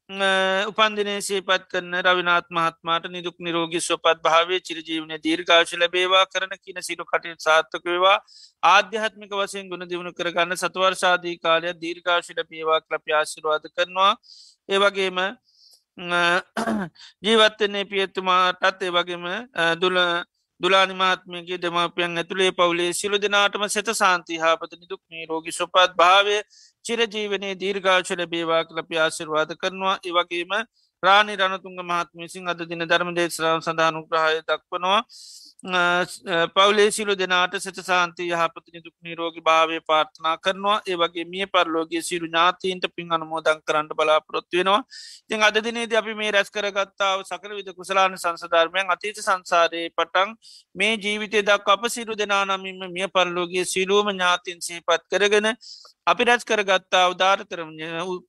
උපන්දිනේ සේපත් කරන රවිනාත් මහත්මාට නිදුක් නිරෝගි ස්වපත් භාවය චිරජීවන දීර්ඝාශ ලබේවා කරන කියන සිරු කටයුතු සාර්ථකවේවා ආධ්‍යාත්මික වසයෙන් ගුණ දියුණු කරගන්න සතුවර්ශාදී කාලය දීර්ඝාශ ලබේවා කලප ආශිරවාද කරනවා. ඒවගේම ජීවත්තන්නේ පියත්තුමාටත් ඒ වගේම දුල දුලානිමාත්මයගේ දෙමාපියන් ඇතුළේ පවුලේ සිලු දෙනාටම සෙත සාන්ති හාපත නිදුක් මේ රෝගි සුපත් භාවය චිරජීවනයේ දීර්ඝාශල බේවා කලපි ආශිර්වාද කරනවා. ඒවගේම රාණි රණතුන්ග මහත්මසින් අද දින ධර්ම දේශරම් සඳහනුග්‍රහය දක්වනවා. පවලේ සිලු දෙනාට සත සාන්ති යහපතිනි දුක්නි රෝගි භාවය පාර්ථනා කරනවා ඒ වගේ මිය පරලෝගේ සිරු ඥාතීන්ට පින් අනමෝදන් කරන්න බලාපොරොත්තු වෙනවා ඉතින් අද දිනේද අපි මේ රැස් කරගත්තාව සකර විද කුසලාන සංසධර්මයන් අතීත සංසාරයේ පටන් මේ ජීවිතය දක් අප සිරු දෙනානමින්ම මිය පරලෝගේ සිලූම ඥාතින් සහිපත් කරගෙන අපි රැස් කරගත්තා උදාරතරම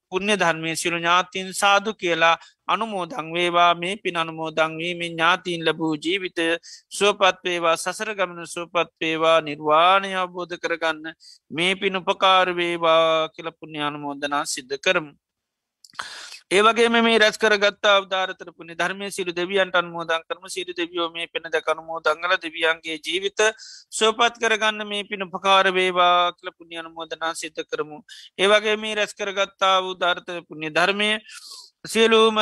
පුුණ්‍ය ධර්මය සිරු ඥාතින් සාදු කියලා අනුමෝදං වේවා මේ පින් අනුමෝදංවීමෙන් ඥාතිීන් ලැබූ ජීවිතය සුවපත් වේවා සසර ගමන සුවපත් වේවා නිර්වාණය අවබෝධ කරගන්න මේ පින් උපකාර වේවා කියලපුුණ්‍ය අනුමෝදනා සිද්ධ කරමු. ඒවගේ මේ රැස් කරගත්තා අවධාරතරපුනි ධර්මය සිරු දෙවියන්ට අන්මෝදන් කරම සිරු දෙවියෝ මේ පෙන දකනුමෝ දංගල දෙවියන්ගේ ජීවිත සෝපත් කරගන්න මේ පින පකාර වේවා කල පුුණ්‍ය අනුමෝදනා සිත කරමු. ඒවගේ මේ රැස් කරගත්තා වූ ධාර්ත පුුණ්‍ය ධර්මය සියලූම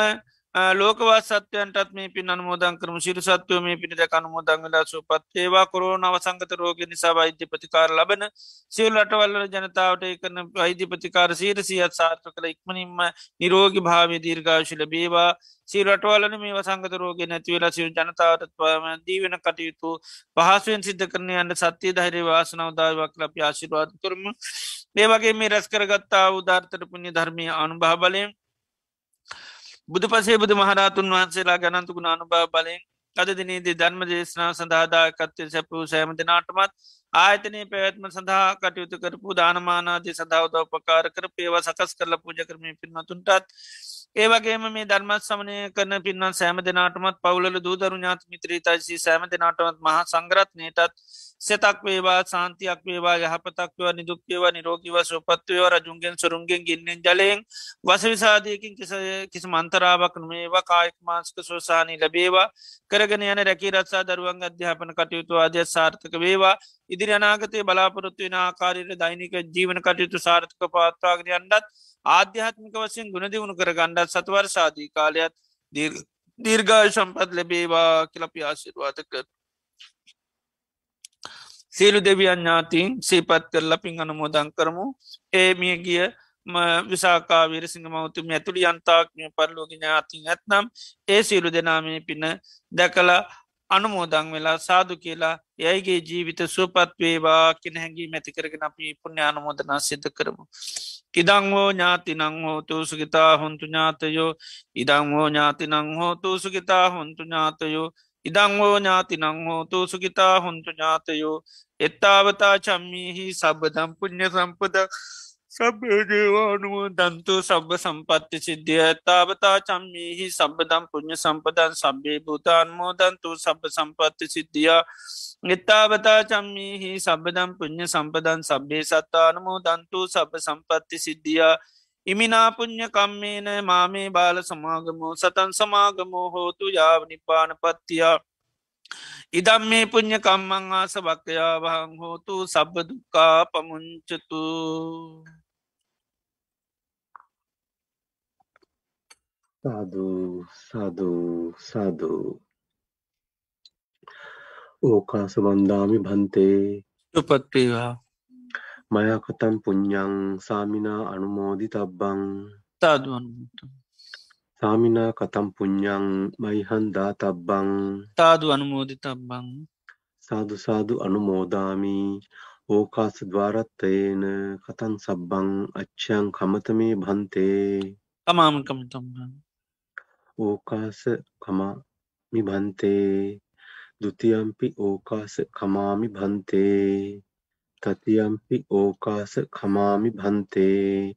ලෝකවත් සත්‍යයන්ටත් මේ පින් අනුමෝදන් කරම. සිරු සත්වය මේ පිණිද අනුමෝදංගලා සුපත් ඒවා කොරෝන අවසංගත රෝග නිසා වෛද්‍ය ප්‍රතිකාර ලබන සියල් රටවල්ල ජනතාවට එකන වෛද්‍ය ප්‍රතිකාර සීරසියත් සාර්ථ කළ ඉක්මනින්ම නිරෝගි භාවය දීර්ඝාශිල බේවා සීරටවලන මේ වසංගත රෝග නැතිවෙලා සිරු ජනතාවට පම දීවෙන කටයුතු පහසුවෙන් සිද්ධ කරන අන්ට සත්‍යය ධෛරය වාසනවදාවක් ලප ආශිරවාද කරම. ඒ වගේ මේ රැස් කරගත්තා උදාර්තර පුුණ්‍ය ධර්මය අනුභා බලයෙන් බුදු පසේ බුදු මහරාතුන් වහන්සේලා ගනන්තුකුණ අනුභා බලෙන් අද දිනේදී ධර්ම දේශනාව සඳහාදාකත්වය සැපූ සෑම දෙනාටමත් ආයතනය පැවැත්ම සඳහා කටයුතු කරපු දානමානාදී සඳහාවද උපකාර කර පේවා සකස් කරල පූජ කරමය පින්වතුන්ටත් ඒවගේම මේ ධර්මත් සමනය කරන පින්වන් සෑම දෙනාටමත් පවුල දූදරු ඥාත මිත්‍රීතයිසි සෑම දෙනාටමත් මහා සංග්‍රත්නයටත් සෙතක් වේවා සාන්තියක් වේවා යහපතක්ව නිදුක්්‍යව නිරෝගීව සුපත්වයව රජුන්ගෙන් සුරුන්ගෙන් ගින්නෙන් ජලයෙන් වසවිසාධයකින් කිසි මන්තරාවක් මේවා කායික මාස්ක සෝසානී ලබේවා කරගෙන යන රැකි රත්සා දරුවන් අධ්‍යාපන කටයුතු අධ්‍ය සාර්ථක වේවා. ඉදිරි අනාගතය බලාපොරොත්තු වෙන ආකාරයට දෛනික ජීවන කටයුතු සාර්ථක පවත්වාගෙන යන්නත් ආධ්‍යාත්මික වසියෙන් ගුණදිවුණු කර ගණ්ඩත් සතුවර සාධී කාලයත් දීර්ඝාය සම්පත් ලැබේවා කියලපි ආශිර්වාතකර සියලු දෙවියන් ඥාතින් සීපත් කරලා පින් අනුමෝදං කරමු. ඒ මිය ගිය විසාකා විරසිංහ මවතුම ඇතුළි අන්තාක්මය පරලෝක ඥාතින් ඇත්නම් ඒ සියලු දෙනාමේ පින දැකලා අනුමෝදං වෙලා සාදු කියලා යයිගේ ජීවිත සුවපත් වේවා කෙන හැඟී මැතිකරගෙන අපි පුුණ්‍ය අනුමෝදනා සිද්ධ කරමු. ඉදංහෝ ඥාතිනං හෝතු සුගිතා හොන්තු ඥාතයෝ ඉදංහෝ ඥාතිනං හෝතු සුගිතා හොන්තු ඥාතයෝ ඉදංහෝ ඥාතිනං හෝතු සුගිතා හොන්තු ඥාතයෝ එත්තාවතා චම්මීහි සබදම් පුුණ්්‍ය සම්පද සබ්‍යජේවානුව දන්තු සබ්බ සම්පත්ති සිද්ධිය තාවතා චම්මීහි සබදම් පුුණ්්‍ය සම්පදන් සබ්බේ භූතාන්මෝ දන්තු සබ්බ සම්පත්ති සිද්ධියා එත්තාවතා චම්මීහි සබදම් පුුණ්්‍ය සම්පදන් සබ්බේ සත්තානමෝ දන්තු සබ සම්පත්ති සිද්ධියා ඉමිනාපුං්ඥ කම්මේන මාමේ බාල සමාගමෝ සතන් සමාගමෝ හෝතු යාව නිපාන පත්තියා. ඉදම් මේ පුං්ඥ කම්මං ආස භක්තයාවහං හෝතු සබ්බදුකා පමුංචතු සාදු සාදු සාදු ඕකාස වන්දාමි භන්තේ. උපත්වේවා මයකතම් පුඤ්ඥං සාමිනා අනුමෝදි තබ්බං තාදුවන්තු සාමිනා කතම් පුඤ්ඥං මයිහන්දා තබ්බං තාදු අනුමෝදි තබ්බං සාදුසාදු අනුමෝදාමී. ඕකාස දවාරත්තයන කතන් සබ්බං අච්චයන් කමතමේ භන්තේ. තමාමකම තම්බන් ඕකාස කමා මිභන්තේ දුතියම්පි ඕකාස කමාමි භන්තේ තතියම්පි ඕකාස කමාමි භන්තේ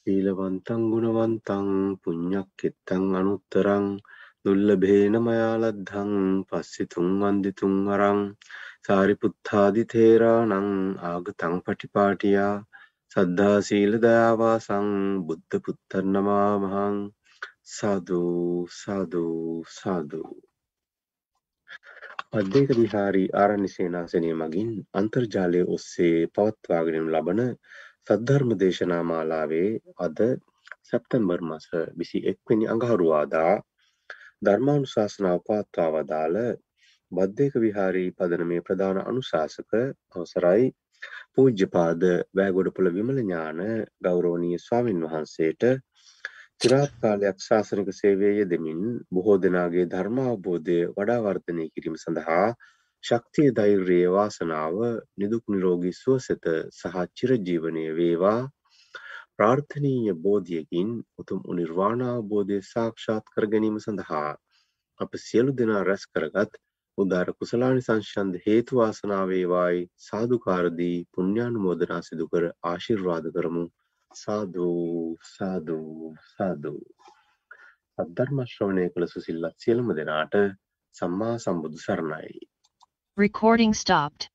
සීලවන්තං ගුණවන්තං පුඤ්ඤක් කෙත්තං අනුත්තරං දුල්ලභේන මයාලද්ධං පස්සිතුං වන්දිතුං අරං සාරිපුත්තාදි තේරාණං ආගතං පටිපාටියා සද්ධා සීල දයාවාසං බුද්ධ පුත්තන් නමාමහං සාදු සාදු සාදු. අධ්‍යේක විහාරී ආරණ්‍ය සේනාසනය මගින් අන්තර්ජාලය ඔස්සේ පවත්වාගෙන ලබන සද්ධර්ම දේශනා මාලාවේ අද සැප්තැම්බර් මස 21 වෙනි අඟහරුවාදා ධර්මානුශාසනාව පවත්වා වදාළ බද්දේක විහාරී පදනමේ ප්‍රධාන අනුශාසක අවසරයි පූජ්‍යපාද වැෑගොඩපොළ විමල ඥාන ගෞරවනීය ස්වාමින් වහන්සේට චිරාත් කාලයක් ශාසනික සේවයේ යෙදමින් බොහෝ දෙනාගේ ධර්මාවබෝධය වඩා වර්ධනය කිරීම සඳහා ශක්තිය ධෛර්යය වාසනාව නිදුක් නිරෝගී සුවසෙත සහ චිරජීවනය වේවා. ප්‍රාර්ථනීය බෝධියකින් උතුම් නිර්වාණ අවබෝධය සාක්ෂාත් කර ගැනීම සඳහා අප සියලු දෙනා රැස් කරගත් උදාර කුසලානි සංශන්ද හේතු වාසනා වේවායි සාදුකාරදී පුණ්‍යානුමෝදනා සිදු කර ආශිර්වාද කරමු. සාදු සාදු සාදු අධර්ම ශ්‍රවණය කළ සුසිල්ලත් සියලුම දෙනාට සම්මා සම්බුදු සරණයි Recording stopped.